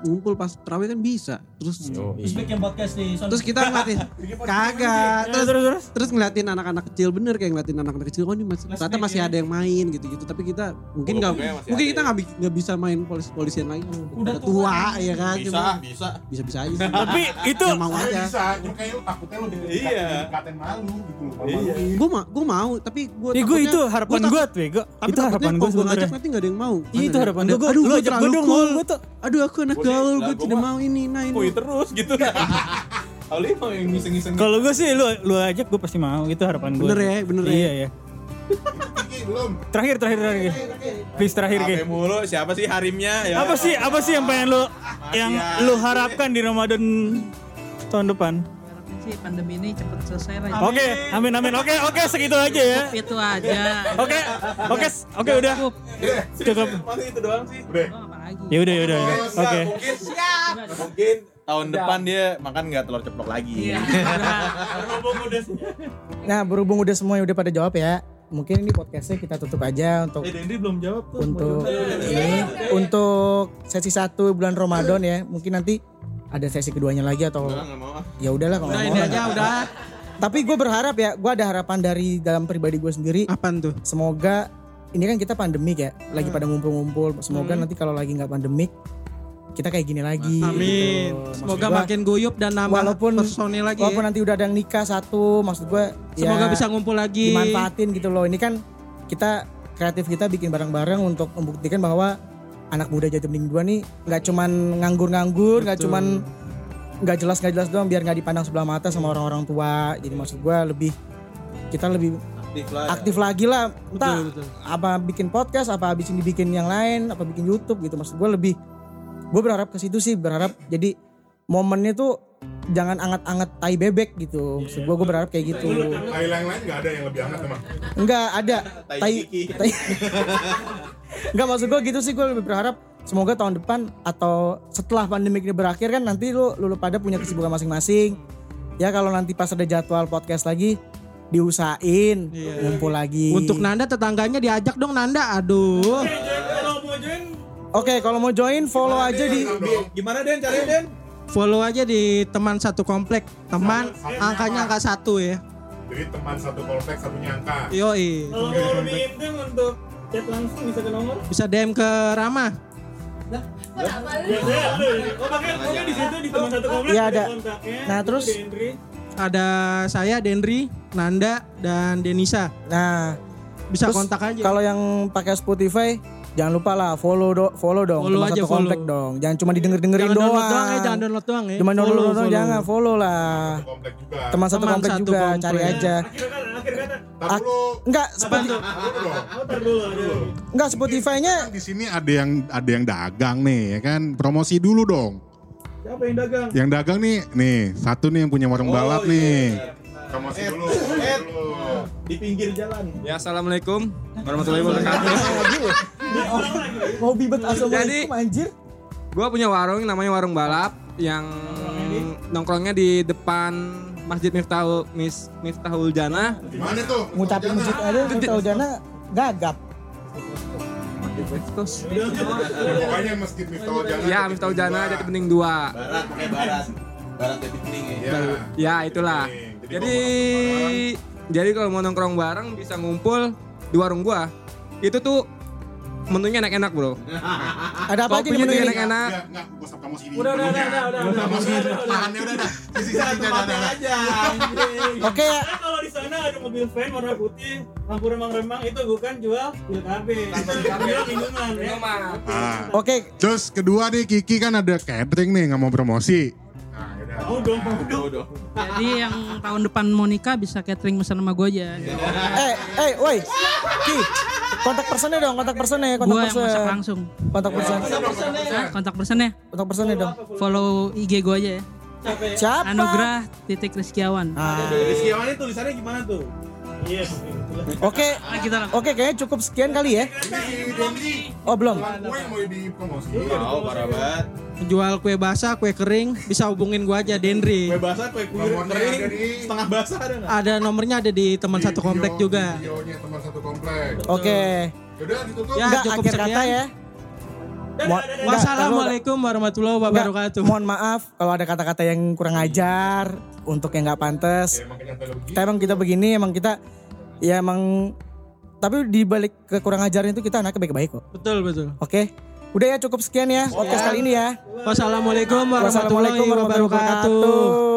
ngumpul pas teraweh kan bisa. Terus Terus bikin podcast sono. terus kita ngeliatin kagak. Terus, terus terus. terus ngeliatin anak-anak kecil bener kayak ngeliatin anak-anak kecil oh ini masih ternyata masih ada yang main gitu-gitu tapi kita mungkin nggak mungkin kita ya. nggak nggak bisa main polis polisian lagi udah tua. tua ya kan bisa, Cuma bisa. bisa bisa aja sih. Tapi itu Yang mau aja cuma kayak lu takutnya lu Iya. dikatain malu gitu Iya. gue mau gue mau tapi gue Ya gue itu harapan gue tuh ya, gue. tapi Itu harapan gue gue ngajak nanti gak ada yang mau Iya, itu harapan gue. aduh Lu gue ajak terlalu gue dong, gue tuh. aduh aku anak sih- gaul gue gua tidak mau ini nah ini Woi terus gitu. Yang ngiseng-ngiseng. Kalau gue sih lu lu ajak gue pasti mau. Itu harapan gue. Bener ya, bener ya. Iya ya. Belum. Terakhir terakhir terakhir. Please terakhir Ki. Mulu siapa sih harimnya ya? Apa sih apa sih yang pengen lu yang lu harapkan di Ramadan tahun depan? Harapin sih pandemi ini cepet selesai lah. Oke, amin amin. Oke, oke segitu aja ya. Itu aja. Oke, oke, oke udah. Cukup. Masih itu doang sih. Ya udah, ya udah. ya. Oke. Mungkin Mungkin tahun depan dia makan nggak telur ceplok lagi. Nah berhubung udah semua udah pada jawab ya, mungkin ini podcastnya kita tutup aja untuk Eh, Dendi belum jawab tuh. untuk ini untuk sesi satu bulan Ramadan ya. Mungkin nanti ada sesi keduanya lagi atau ya udahlah kalau Udah nggak ini mau. aja udah. Tapi gue berharap ya, gue ada harapan dari dalam pribadi gue sendiri. Apaan tuh? Semoga ini kan kita pandemik ya, lagi pada ngumpul-ngumpul. Semoga Hmm. nanti kalau lagi nggak pandemik, kita kayak gini lagi. Amin. gitu. Semoga gua, makin guyup dan nambah walaupun personil lagi. walaupun ya. nanti udah ada yang nikah satu, maksud gue Semoga bisa ngumpul lagi. Dimanfaatin gitu loh. Ini kan kita kreatif kita bikin bareng-bareng untuk membuktikan bahwa anak muda Jatim Bening 2 nih nggak cuman nganggur-nganggur, nggak cuman nggak jelas nggak jelas doang biar nggak dipandang sebelah mata sama orang-orang tua. Jadi maksud gue lebih kita lebih Aktif lah. aktif lagi lah. Entah Betul, betul. apa bikin podcast, apa habis ini bikin yang lain, apa bikin YouTube gitu. Maksud gue lebih gue berharap ke situ sih, berharap jadi momennya tuh jangan anget-anget tai bebek gitu. Maksud gue gue berharap kayak gitu. Tai lain lain nggak ada yang lebih hangat emang. Enggak ada Tai tai Enggak maksud gue gitu sih gue lebih berharap semoga tahun depan atau setelah pandemi ini berakhir kan nanti lu lu pada punya kesibukan masing-masing. Ya kalau nanti pas ada jadwal podcast lagi diusahain ngumpul lagi. Untuk Nanda tetangganya diajak dong Nanda. Aduh. Oke, kalau mau join follow aja di Gimana Den caranya Den? Follow aja di teman satu komplek. Teman angkanya angka satu ya. Jadi teman satu kompleks satunya angka. Yoi. Kalau mau lebih intim untuk chat langsung bisa ke nomor. Bisa DM ke Rama. Biasanya lu. Oh, makanya di situ di teman satu komplek Iya, ada. Nah, terus-. Ada saya Denri, Nanda dan Denisa. Nah, Bisa terus kontak aja. Kalau yang pakai Spotify jangan lupa lah follow do, follow dong Follow aja, satu follow. komplek dong. Jangan cuma didengar-dengerin Jangan doang. download doang ya, jangan download doang ya. Cuma Follow, download doang follow. jangan follow lah. Komplek juga. Teman satu komplek satu juga komplek. cari aja. Tar Ah, dulu. Enggak, dulu. enggak Spotify-nya Di sini ada yang ada yang dagang nih ya kan. Promosi dulu dong. Siapa yang dagang? Yang dagang nih, nih satu nih yang punya warung Oh, balap iya. nih. Promosi dulu. promosi Ed. dulu. Di pinggir jalan. Ya assalamualaikum warahmatullahi wabarakatuh. hobi bet assalamualaikum anjir. Gue punya warung namanya warung balap yang nongkrongnya di depan Masjid Miftahul Mis, Miftahul Jannah. Di mana tuh? Ngucapin masjid ada tahu jana gagap. Pokoknya masjid Miftahul Jannah. Ya Miftahul Jannah jadi bening dua. Barat pakai barat. Barat jadi bening ya. Ya. Ya itulah. Jadi Jadi jadi kalau mau nongkrong bareng bisa ngumpul di warung gua. Itu tuh menunya enak-enak bro. Ada apa aja di Kopinya menu tuh ini? enak-enak. Enggak, enggak, gua usah promosi ini. Udah, udah, udah, udah, udah, udah, udah, udah. Tahannya udah, udah. Sisi-sisinya udah, udah. aja. Oke ya. Kalau di sana ada mobil van warna putih, lampu remang-remang itu bukan jual pil KB. Jual minuman ya. Minuman. Ah. Oke, Terus kedua nih Kiki kan ada catering nih nggak mau promosi. Nah, yaudah. Mau dong, mau dong. Jadi yang tahun depan mau nikah bisa catering pesan sama gue aja. eh eh woi. Ki, kontak personnya dong, kontak personnya, kontak Gue yang masak langsung. Kontak person. Hah? Kontak personnya Kontak personnya dong. follow IG gue aja ya. Siapa? Anugrah titik Rizkiawan. Ah, Rizky Awan ini tulisannya gimana tuh? Iya. Oke. Nah, Oke, kayaknya cukup sekian kali ya. Oh, belum. Mau parah banget. Jual kue basah, kue kering, bisa hubungin gua aja Denri. Kue basah, kue kering, setengah basah ada nggak? Ada nomornya ada di teman satu komplek juga. Videonya teman satu komplek. Oke. Ditutup. Ya, Enggak cukup akhir sekian. kata ya. Wassalamualaikum warahmatullahi wabarakatuh. mohon maaf kalau ada kata-kata yang kurang ajar untuk yang nggak pantas. Ya, Kita emang kita begini, emang kita ya emang tapi di balik kekurang ajaran itu kita anaknya baik-baik kok. Betul betul. Oke. Udah ya cukup sekian ya podcast kali ini ya. Wassalamualaikum warahmatullahi wabarakatuh.